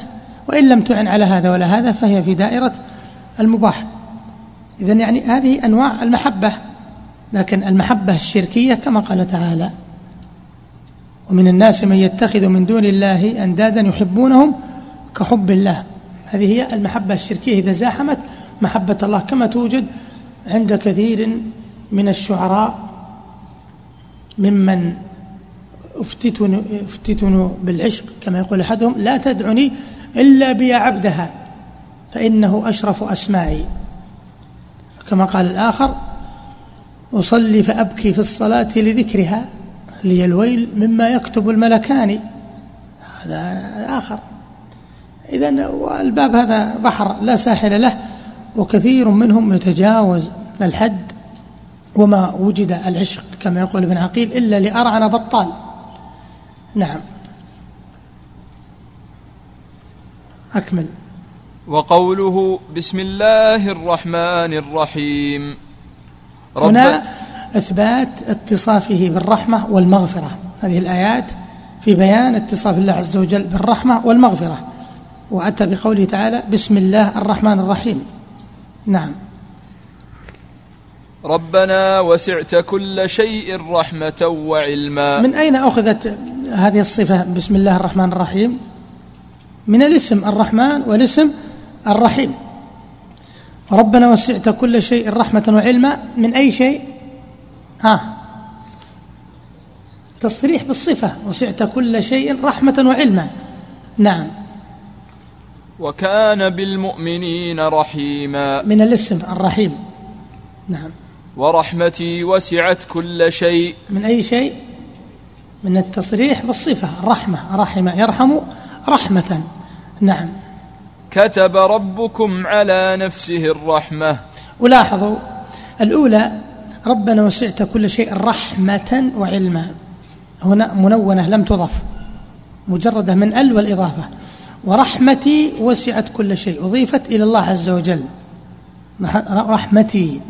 وإن لم تعن على هذا ولا هذا فهي في دائرة المباح. إذن يعني هذه أنواع المحبة لكن المحبة الشركية كما قال تعالى ومن الناس من يتخذ من دون الله أندادا يحبونهم كحب الله. هذه هي المحبة الشركية إذا زاحمت محبة الله كما توجد عند كثير من الشعراء ممن افتتنوا بالعشق كما يقول أحدهم لا تدعني إلا بي عبدها. فإنه أشرف أسمائي. كما قال الآخر أصلي فأبكي في الصلاة لذكرها لي الويل مما يكتب الملكان. هذا آخر إذا الباب هذا بحر لا ساحل له وكثير منهم يتجاوز الحد وما وجد العشق كما يقول ابن عقيل إلا لأرعن بطال. نعم. أكمل. وقوله بسم الله الرحمن الرحيم رب هنا إثبات اتصافه بالرحمة والمغفرة. هذه الآيات في بيان اتصاف الله عز وجل بالرحمة والمغفرة. وأتى بقوله تعالى بسم الله الرحمن الرحيم نعم. ربنا وسعت كل شيء رحمة وعلما. من أين أخذت هذه الصفة بسم الله الرحمن الرحيم من الاسم الرحمن والاسم الرحيم. ربنا وسعت كل شيء رحمة وعلما من أي شيء؟ ها. تصريح بالصفة. وسعت كل شيء رحمة وعلما. نعم. وكان بالمؤمنين رحيما. من الاسم الرحيم. نعم. ورحمتي وسعت كل شيء. من أي شيء؟ من التصريح بالصفة. الرحمة رحم يرحم رحمة. نعم. كتب ربكم على نفسه الرحمة. ولاحظوا الأولى ربنا وسعت كل شيء رحمة وعلما. هنا منونة لم تضف مجردة من ال والإضافة. ورحمتي وسعت كل شيء أضيفت إلى الله عز وجل. رحمتي.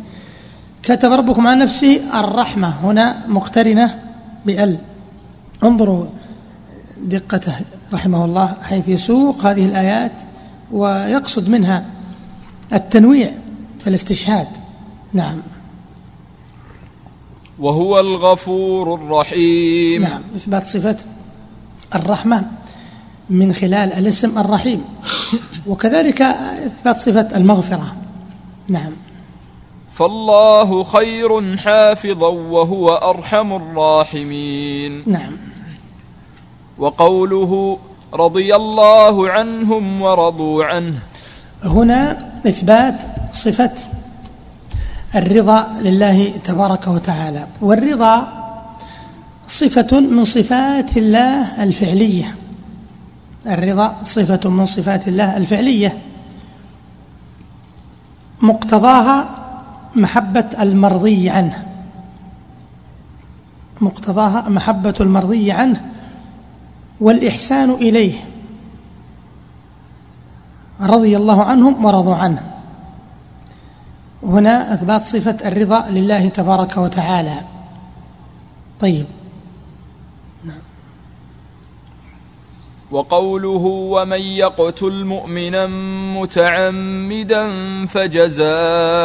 كتب ربكم عن نفسه الرحمة. هنا مقترنة بأل. انظروا دقته رحمه الله حيث يسوق هذه الآيات. ويقصد منها التنويع في الاستشهاد. نعم. وهو الغفور الرحيم. نعم إثبات صفة الرحمة من خلال الاسم الرحيم. وكذلك إثبات صفة المغفرة. نعم. فالله خير حافظا وهو أرحم الراحمين. نعم. وقوله رضي الله عنهم ورضوا عنه. هنا إثبات صفة الرضا لله تبارك وتعالى. والرضا صفة من صفات الله الفعلية. الرضا صفة من صفات الله الفعلية. مقتضاها محبة المرضي عنه. مقتضاها محبة المرضي عنه. والإحسان إليه رضي الله عنهم ورضوا عنه. هنا أثبات صفة الرضا لله تبارك وتعالى. طيب. وقوله ومن يقتل مؤمنا متعمدا فجزاؤه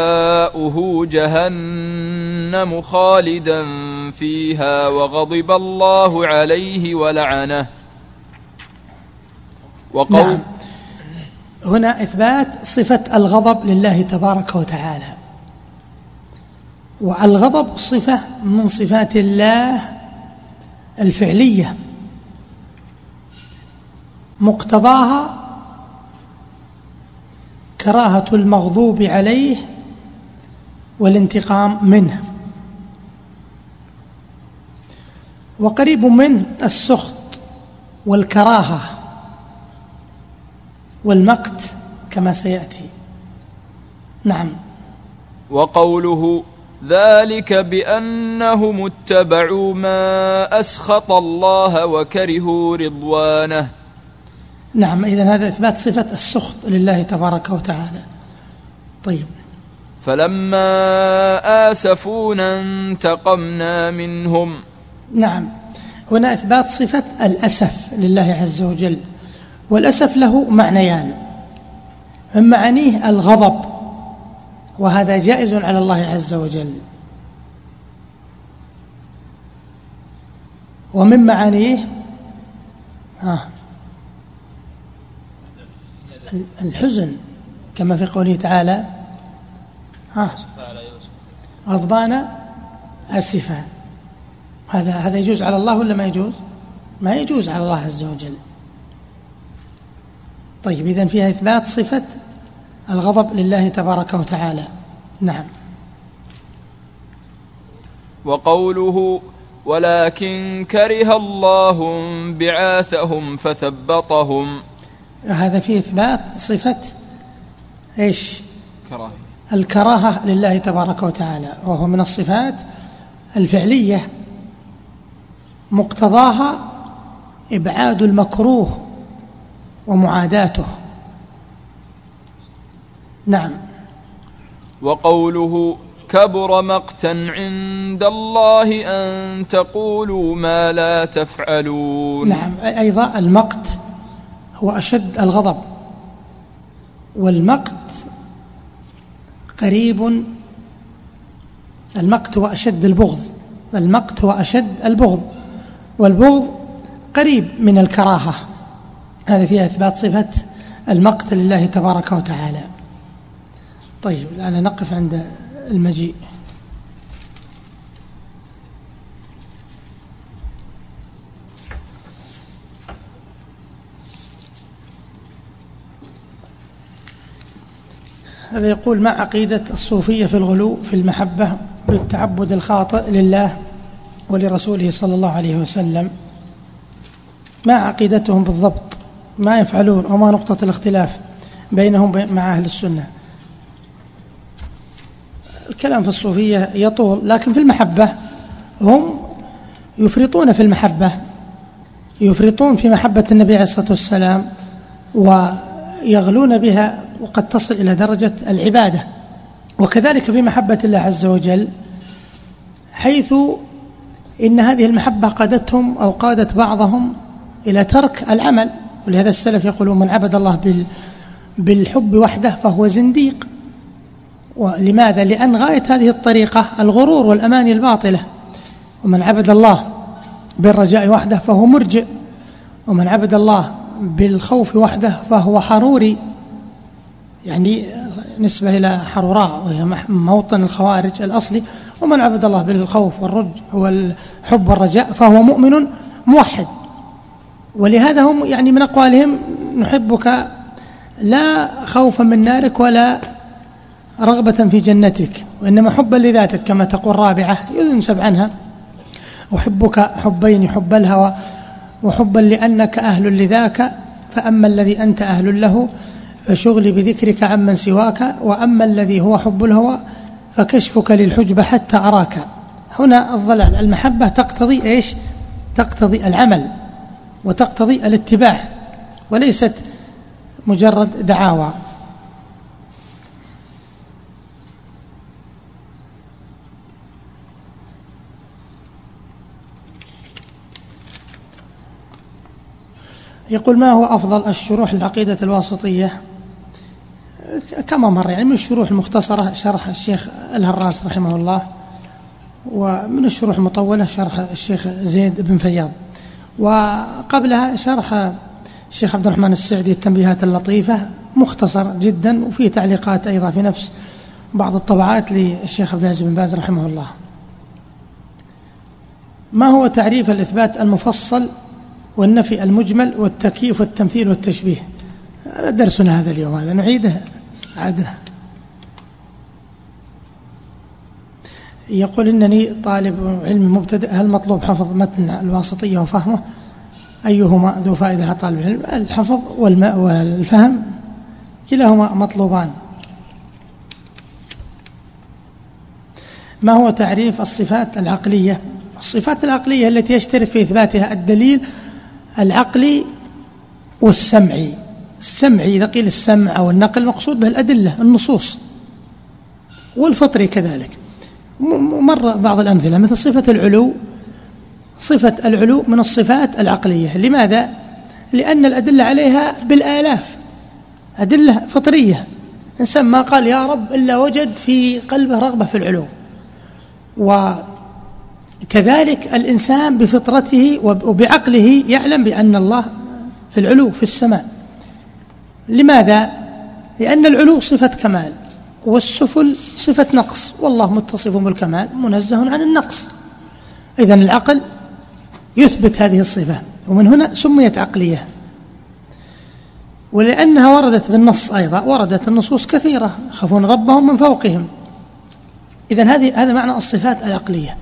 جهنم خالدا فيها وغضب الله عليه ولعنه. وقول نعم. هنا إثبات صفة الغضب لله تبارك وتعالى والغضب صفة من صفات الله الفعلية مقتضاها كراهة المغضوب عليه والانتقام منه وقريب منه السخط والكراهة والمقت كما سيأتي. نعم. وقوله ذلك بأنهم اتبعوا ما أسخط الله وكرهوا رضوانه. نعم إذا هذا إثبات صفة السخط لله تبارك وتعالى. طيب. فلما آسفونا انتقمنا منهم. نعم. هنا إثبات صفة الأسف لله عز وجل. والأسف له معنيان. من معانيه الغضب وهذا جائز على الله عز وجل. ومن معانيه ها الحزن كما في قوله تعالى ها غضبان أسفا. هذا هذا يجوز على الله ولا ما يجوز؟ ما يجوز على الله عز وجل. طيب إذا فيها إثبات صفة الغضب لله تبارك وتعالى. نعم. وقوله ولكن كره الله بعاثهم فثبطهم. هذا فيه إثبات صفة إيش؟ كراهة الكراهة لله تبارك وتعالى وهو من الصفات الفعلية مقتضاها إبعاد المكروه ومعاداته. نعم. وقوله كبر مقتا عند الله أن تقولوا ما لا تفعلون. نعم. أيضا المقت هو أشد الغضب. والمقت قريب. المقت هو أشد البغض. المقت هو أشد البغض. والبغض قريب من الكراهة. هذا فيها إثبات صفة المقت لله تبارك وتعالى. طيب الآن نقف عند المجيء. هذا يقول ما عقيدة الصوفية في الغلو في المحبة بالتعبد الخاطئ لله ولرسوله صلى الله عليه وسلم ما عقيدتهم بالضبط؟ ما يفعلون وما نقطة الاختلاف بينهم مع أهل السنة. الكلام في الصوفية يطول لكن في المحبة هم يفرطون في المحبة يفرطون في محبة النبي عليه الصلاة والسلام ويغلون بها وقد تصل إلى درجة العبادة. وكذلك في محبة الله عز وجل حيث إن هذه المحبة قادتهم أو قادت بعضهم إلى ترك العمل. ولهذا السلف يقولون من عبد الله بالحب وحده فهو زنديق. ولماذا؟ لأن غاية هذه الطريقة الغرور والأماني الباطلة. ومن عبد الله بالرجاء وحده فهو مرجئ. ومن عبد الله بالخوف وحده فهو حروري. يعني نسبة إلى حروراء وهي موطن الخوارج الأصلي. ومن عبد الله بالخوف والرج والحب والرجاء فهو مؤمن موحد. ولهذا هم يعني من أقوالهم نحبك لا خوفا من نارك ولا رغبة في جنتك وإنما حبا لذاتك كما تقول رابعة ينسب عنها. أحبك حبين حب الهوى وحبا لأنك أهل لذاك فأما الذي أنت أهل له فشغلي بذكرك عمن سواك وأما الذي هو حب الهوى فكشفك للحجب حتى أراك. هنا الضلال المحبة تقتضي إيش؟ تقتضي العمل. وتقتضي الاتباع وليست مجرد دعاوى. يقول ما هو أفضل الشروح العقيدة الواسطية؟ كما مر يعني من الشروح المختصرة شرح الشيخ الهراس رحمه الله ومن الشروح المطولة شرح الشيخ زيد بن فياض. وقبلها شرح الشيخ عبد الرحمن السعدي التنبيهات اللطيفة مختصر جدا وفيه تعليقات أيضا في نفس بعض الطبعات للشيخ عبد العزيز بن باز رحمه الله. ما هو تعريف الإثبات المفصل والنفي المجمل والتكييف والتمثيل والتشبيه؟ درسنا هذا اليوم هذا نعيده عادنا يقول إنني طالب علم مبتدئ هل مطلوب حفظ متن الواسطية وفهمه؟ أيهما ذو فائدة على طالب العلم؟ الحفظ والفهم كلاهما مطلوبان. ما هو تعريف الصفات العقلية؟ الصفات العقلية التي يشترك في إثباتها الدليل العقلي والسمعي. السمعي إذا قيل السمع أو النقل مقصود به الأدلة النصوص والفطري كذلك. مر بعض الأمثلة مثل صفة العلو. صفة العلو من الصفات العقلية. لماذا؟ لأن الأدلة عليها بالآلاف. أدلة فطرية. إنسان ما قال يا رب إلا وجد في قلبه رغبة في العلو. وكذلك الإنسان بفطرته وبعقله يعلم بأن الله في العلو في السماء. لماذا؟ لأن العلو صفة كمال. والسفل صفة نقص والله متصف بالكمال منزه عن النقص. إذا العقل يثبت هذه الصفة ومن هنا سميت عقلية. ولأنها وردت بالنص أيضا وردت النصوص كثيرة يخافون ربهم من فوقهم. إذا هذه هذا معنى الصفات العقلية.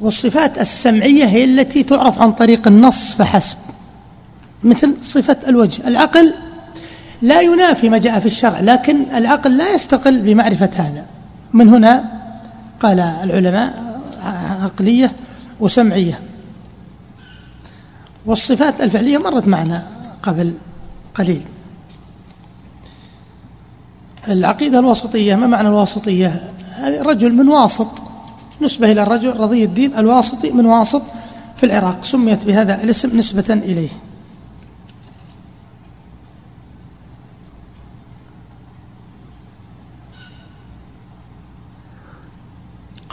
والصفات السمعية هي التي تعرف عن طريق النص فحسب مثل صفة الوجه. العقل لا ينافي ما جاء في الشرع لكن العقل لا يستقل بمعرفة هذا. من هنا قال العلماء عقلية وسمعية. والصفات الفعلية مرت معنا قبل قليل. العقيدة الوسطية ما معنى الواسطية؟ رجل من واسط نسبة إلى الرجل رضي الدين الواسطي من واسط في العراق سميت بهذا الاسم نسبة إليه.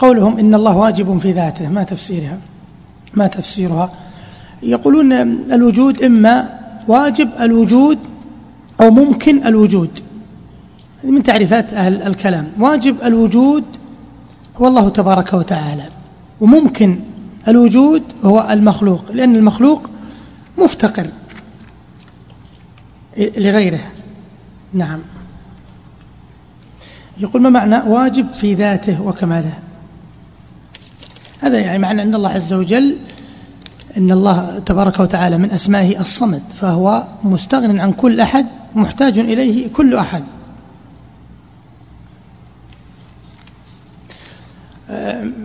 قولهم إن الله واجب في ذاته ما تفسيرها؟ ما تفسيرها؟ يقولون الوجود إما واجب الوجود أو ممكن الوجود. من تعريفات أهل الكلام. واجب الوجود هو الله تبارك وتعالى وممكن الوجود هو المخلوق لأن المخلوق مفتقر لغيره. نعم. يقول ما معنى واجب في ذاته وكماله؟ هذا يعني معنى أن الله عز وجل أن الله تبارك وتعالى من أسمائه الصمد فهو مستغن عن كل أحد محتاج إليه كل أحد.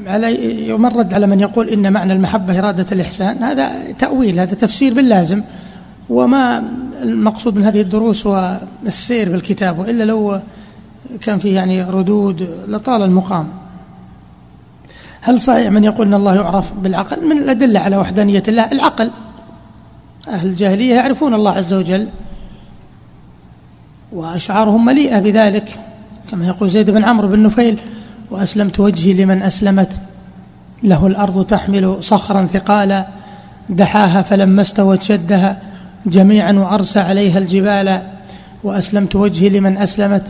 على يمرد على من يقول إن معنى المحبة إرادة الإحسان هذا تأويل هذا تفسير باللازم. وما المقصود من هذه الدروس والسير بالكتاب وإلا لو كان فيه يعني ردود لطال المقام. هل صحيح من يقول أن الله يعرف بالعقل؟ من الأدلة على وحدانية الله العقل. أهل الجاهلية يعرفون الله عز وجل وأشعارهم مليئة بذلك. كما يقول زيد بن عمرو بن نفيل وأسلمت وجهي لمن أسلمت له الأرض تحمل صخرا ثقالا دحاها فلما استوت شدها جميعا وأرسى عليها الجبال وأسلمت وجهي لمن أسلمت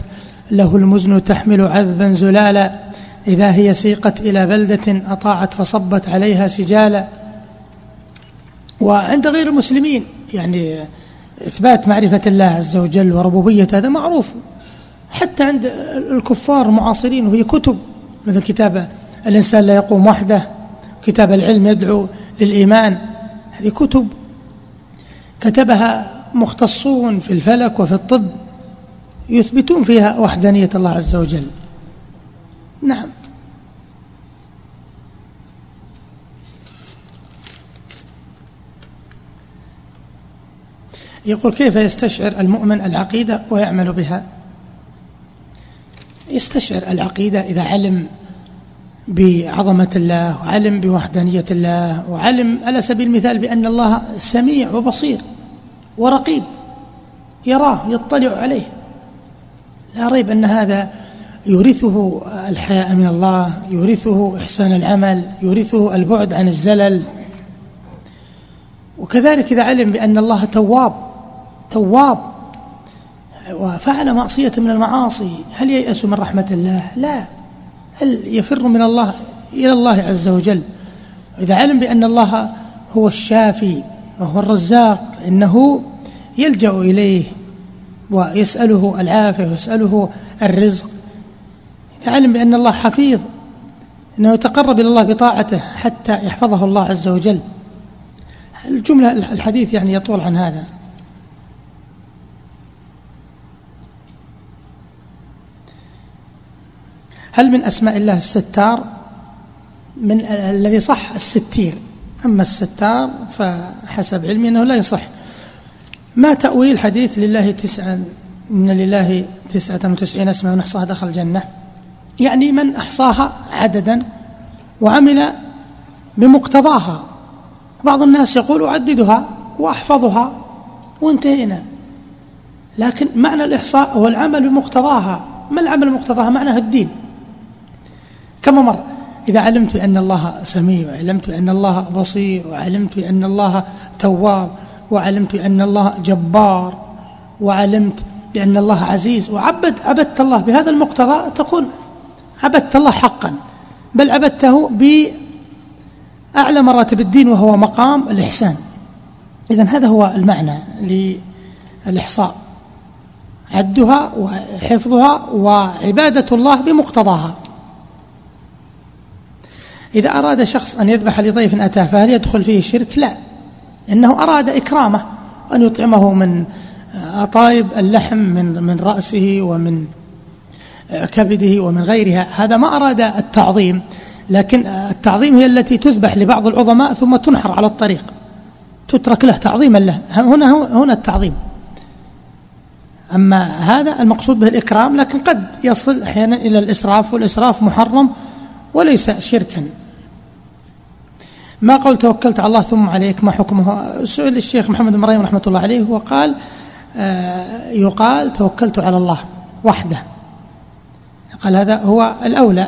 له المزن تحمل عذبا زلالا. إذا هي سيقت إلى بلدة أطاعت فصبت عليها سجالا. وعند غير المسلمين يعني إثبات معرفة الله عز وجل وربوبية هذا معروف. حتى عند الكفار المعاصرين وهي كتب مثل كتاب الإنسان لا يقوم وحده كتاب العلم يدعو للإيمان. هذه كتب كتبها مختصون في الفلك وفي الطب يثبتون فيها وحدانية الله عز وجل. نعم. يقول كيف يستشعر المؤمن العقيدة ويعمل بها؟ يستشعر العقيدة إذا علم بعظمة الله وعلم بوحدانية الله وعلم على سبيل المثال بأن الله سميع وبصير ورقيب يراه يطلع عليه. لا ريب أن هذا يورثه الحياء من الله يورثه إحسان العمل يورثه البعد عن الزلل. وكذلك إذا علم بأن الله تواب تواب وفعل معصية من المعاصي هل ييأس من رحمة الله؟ لا. هل يفر من الله إلى الله عز وجل؟ إذا علم بأن الله هو الشافي وهو الرزاق إنه يلجأ إليه ويسأله العافية ويسأله الرزق. إذا علم بأن الله حفيظ أنه يتقرب إلى الله بطاعته حتى يحفظه الله عز وجل. الجملة الحديث يعني يطول عن هذا؟ هل من أسماء الله الستار؟ من الذي صح الستير. أما الستار فحسب علمي أنه لا يصح. ما تأويل حديث لله تسعة إن لله تسعة وتسعين اسما من أحصاها دخل الجنة؟ يعني من أحصاها عددا وعمل بمقتضاها. بعض الناس يقول أعددها وأحفظها وانتهينا. لكن معنى الإحصاء هو العمل بمقتضاها. ما العمل بمقتضاها؟ معناه الدين. كما مر إذا علمت بأن الله سميع وعلمت بأن الله بصير وعلمت بأن الله تواب وعلمت بأن الله جبار وعلمت بأن الله عزيز وعبد عبدت الله بهذا المقتضى تكون عبدت الله حقا بل عبدته بأعلى مراتب الدين وهو مقام الإحسان. إذا هذا هو المعنى للإحصاء. عدها وحفظها وعبادة الله بمقتضاها. إذا أراد شخص أن يذبح لضيف أتاه فهل يدخل فيه الشرك؟ لا. إنه أراد إكرامه أن يطعمه من أطايب اللحم من من رأسه ومن كبده ومن غيرها. هذا ما أراد التعظيم لكن التعظيم هي التي تذبح لبعض العظماء ثم تنحر على الطريق. تترك له تعظيما له. هنا هنا التعظيم. أما هذا المقصود به الإكرام لكن قد يصل أحيانا إلى الإسراف والإسراف محرم وليس شركا. ما قول توكلت على الله ثم عليك ما حكمه؟ سئل الشيخ محمد مريم رحمة الله عليه وقال آه يقال توكلت على الله وحده. قال هذا هو الأولى.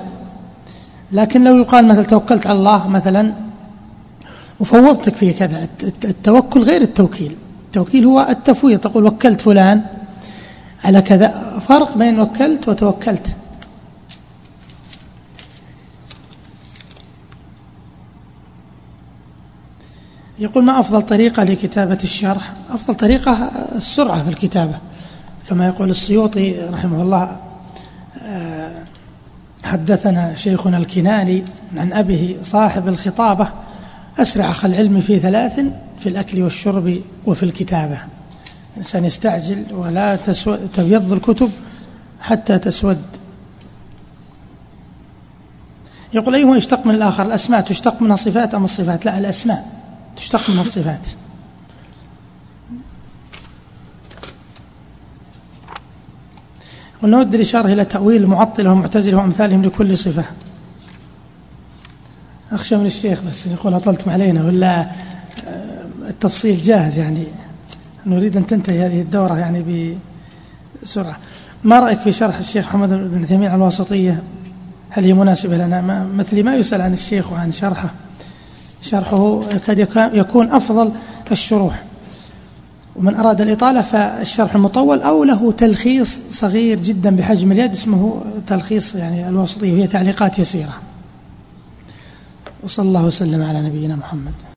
لكن لو يقال مثلا توكلت على الله مثلا وفوضتك في كذا التوكل غير التوكيل. التوكيل هو التفويض تقول وكلت فلان على كذا. فرق بين وكلت وتوكلت. يقول ما أفضل طريقة لكتابة الشرح؟ أفضل طريقة السرعة في الكتابة. كما يقول السيوطي رحمه الله حدثنا شيخنا الكناني عن أبيه صاحب الخطابة أسرع أخ العلم في ثلاث في الأكل والشرب وفي الكتابة. الإنسان يستعجل ولا تبيض الكتب حتى تسود. يقول أيهما يشتق من الآخر الأسماء تشتق منها صفات أم الصفات؟ لا الأسماء تشتق من الصفات. ونود الإشارة إلى تأويل المعطلة ومعتزلة وأمثالهم لكل صفة. أخشى من الشيخ بس يقول أطلتم علينا ولا آه، التفصيل جاهز يعني. نريد أن تنتهي هذه الدورة يعني بسرعة. ما رأيك في شرح الشيخ محمد بن عثيمين على الواسطية؟ هل هي مناسبة لنا؟ ما مثلي ما يسأل عن الشيخ وعن شرحه شرحه قد يكون أفضل الشروح. ومن أراد الإطالة فالشرح المطول أو له تلخيص صغير جدا بحجم اليد اسمه تلخيص يعني الوسطية فيه تعليقات يسيرة. وصلى الله وسلم على نبينا محمد.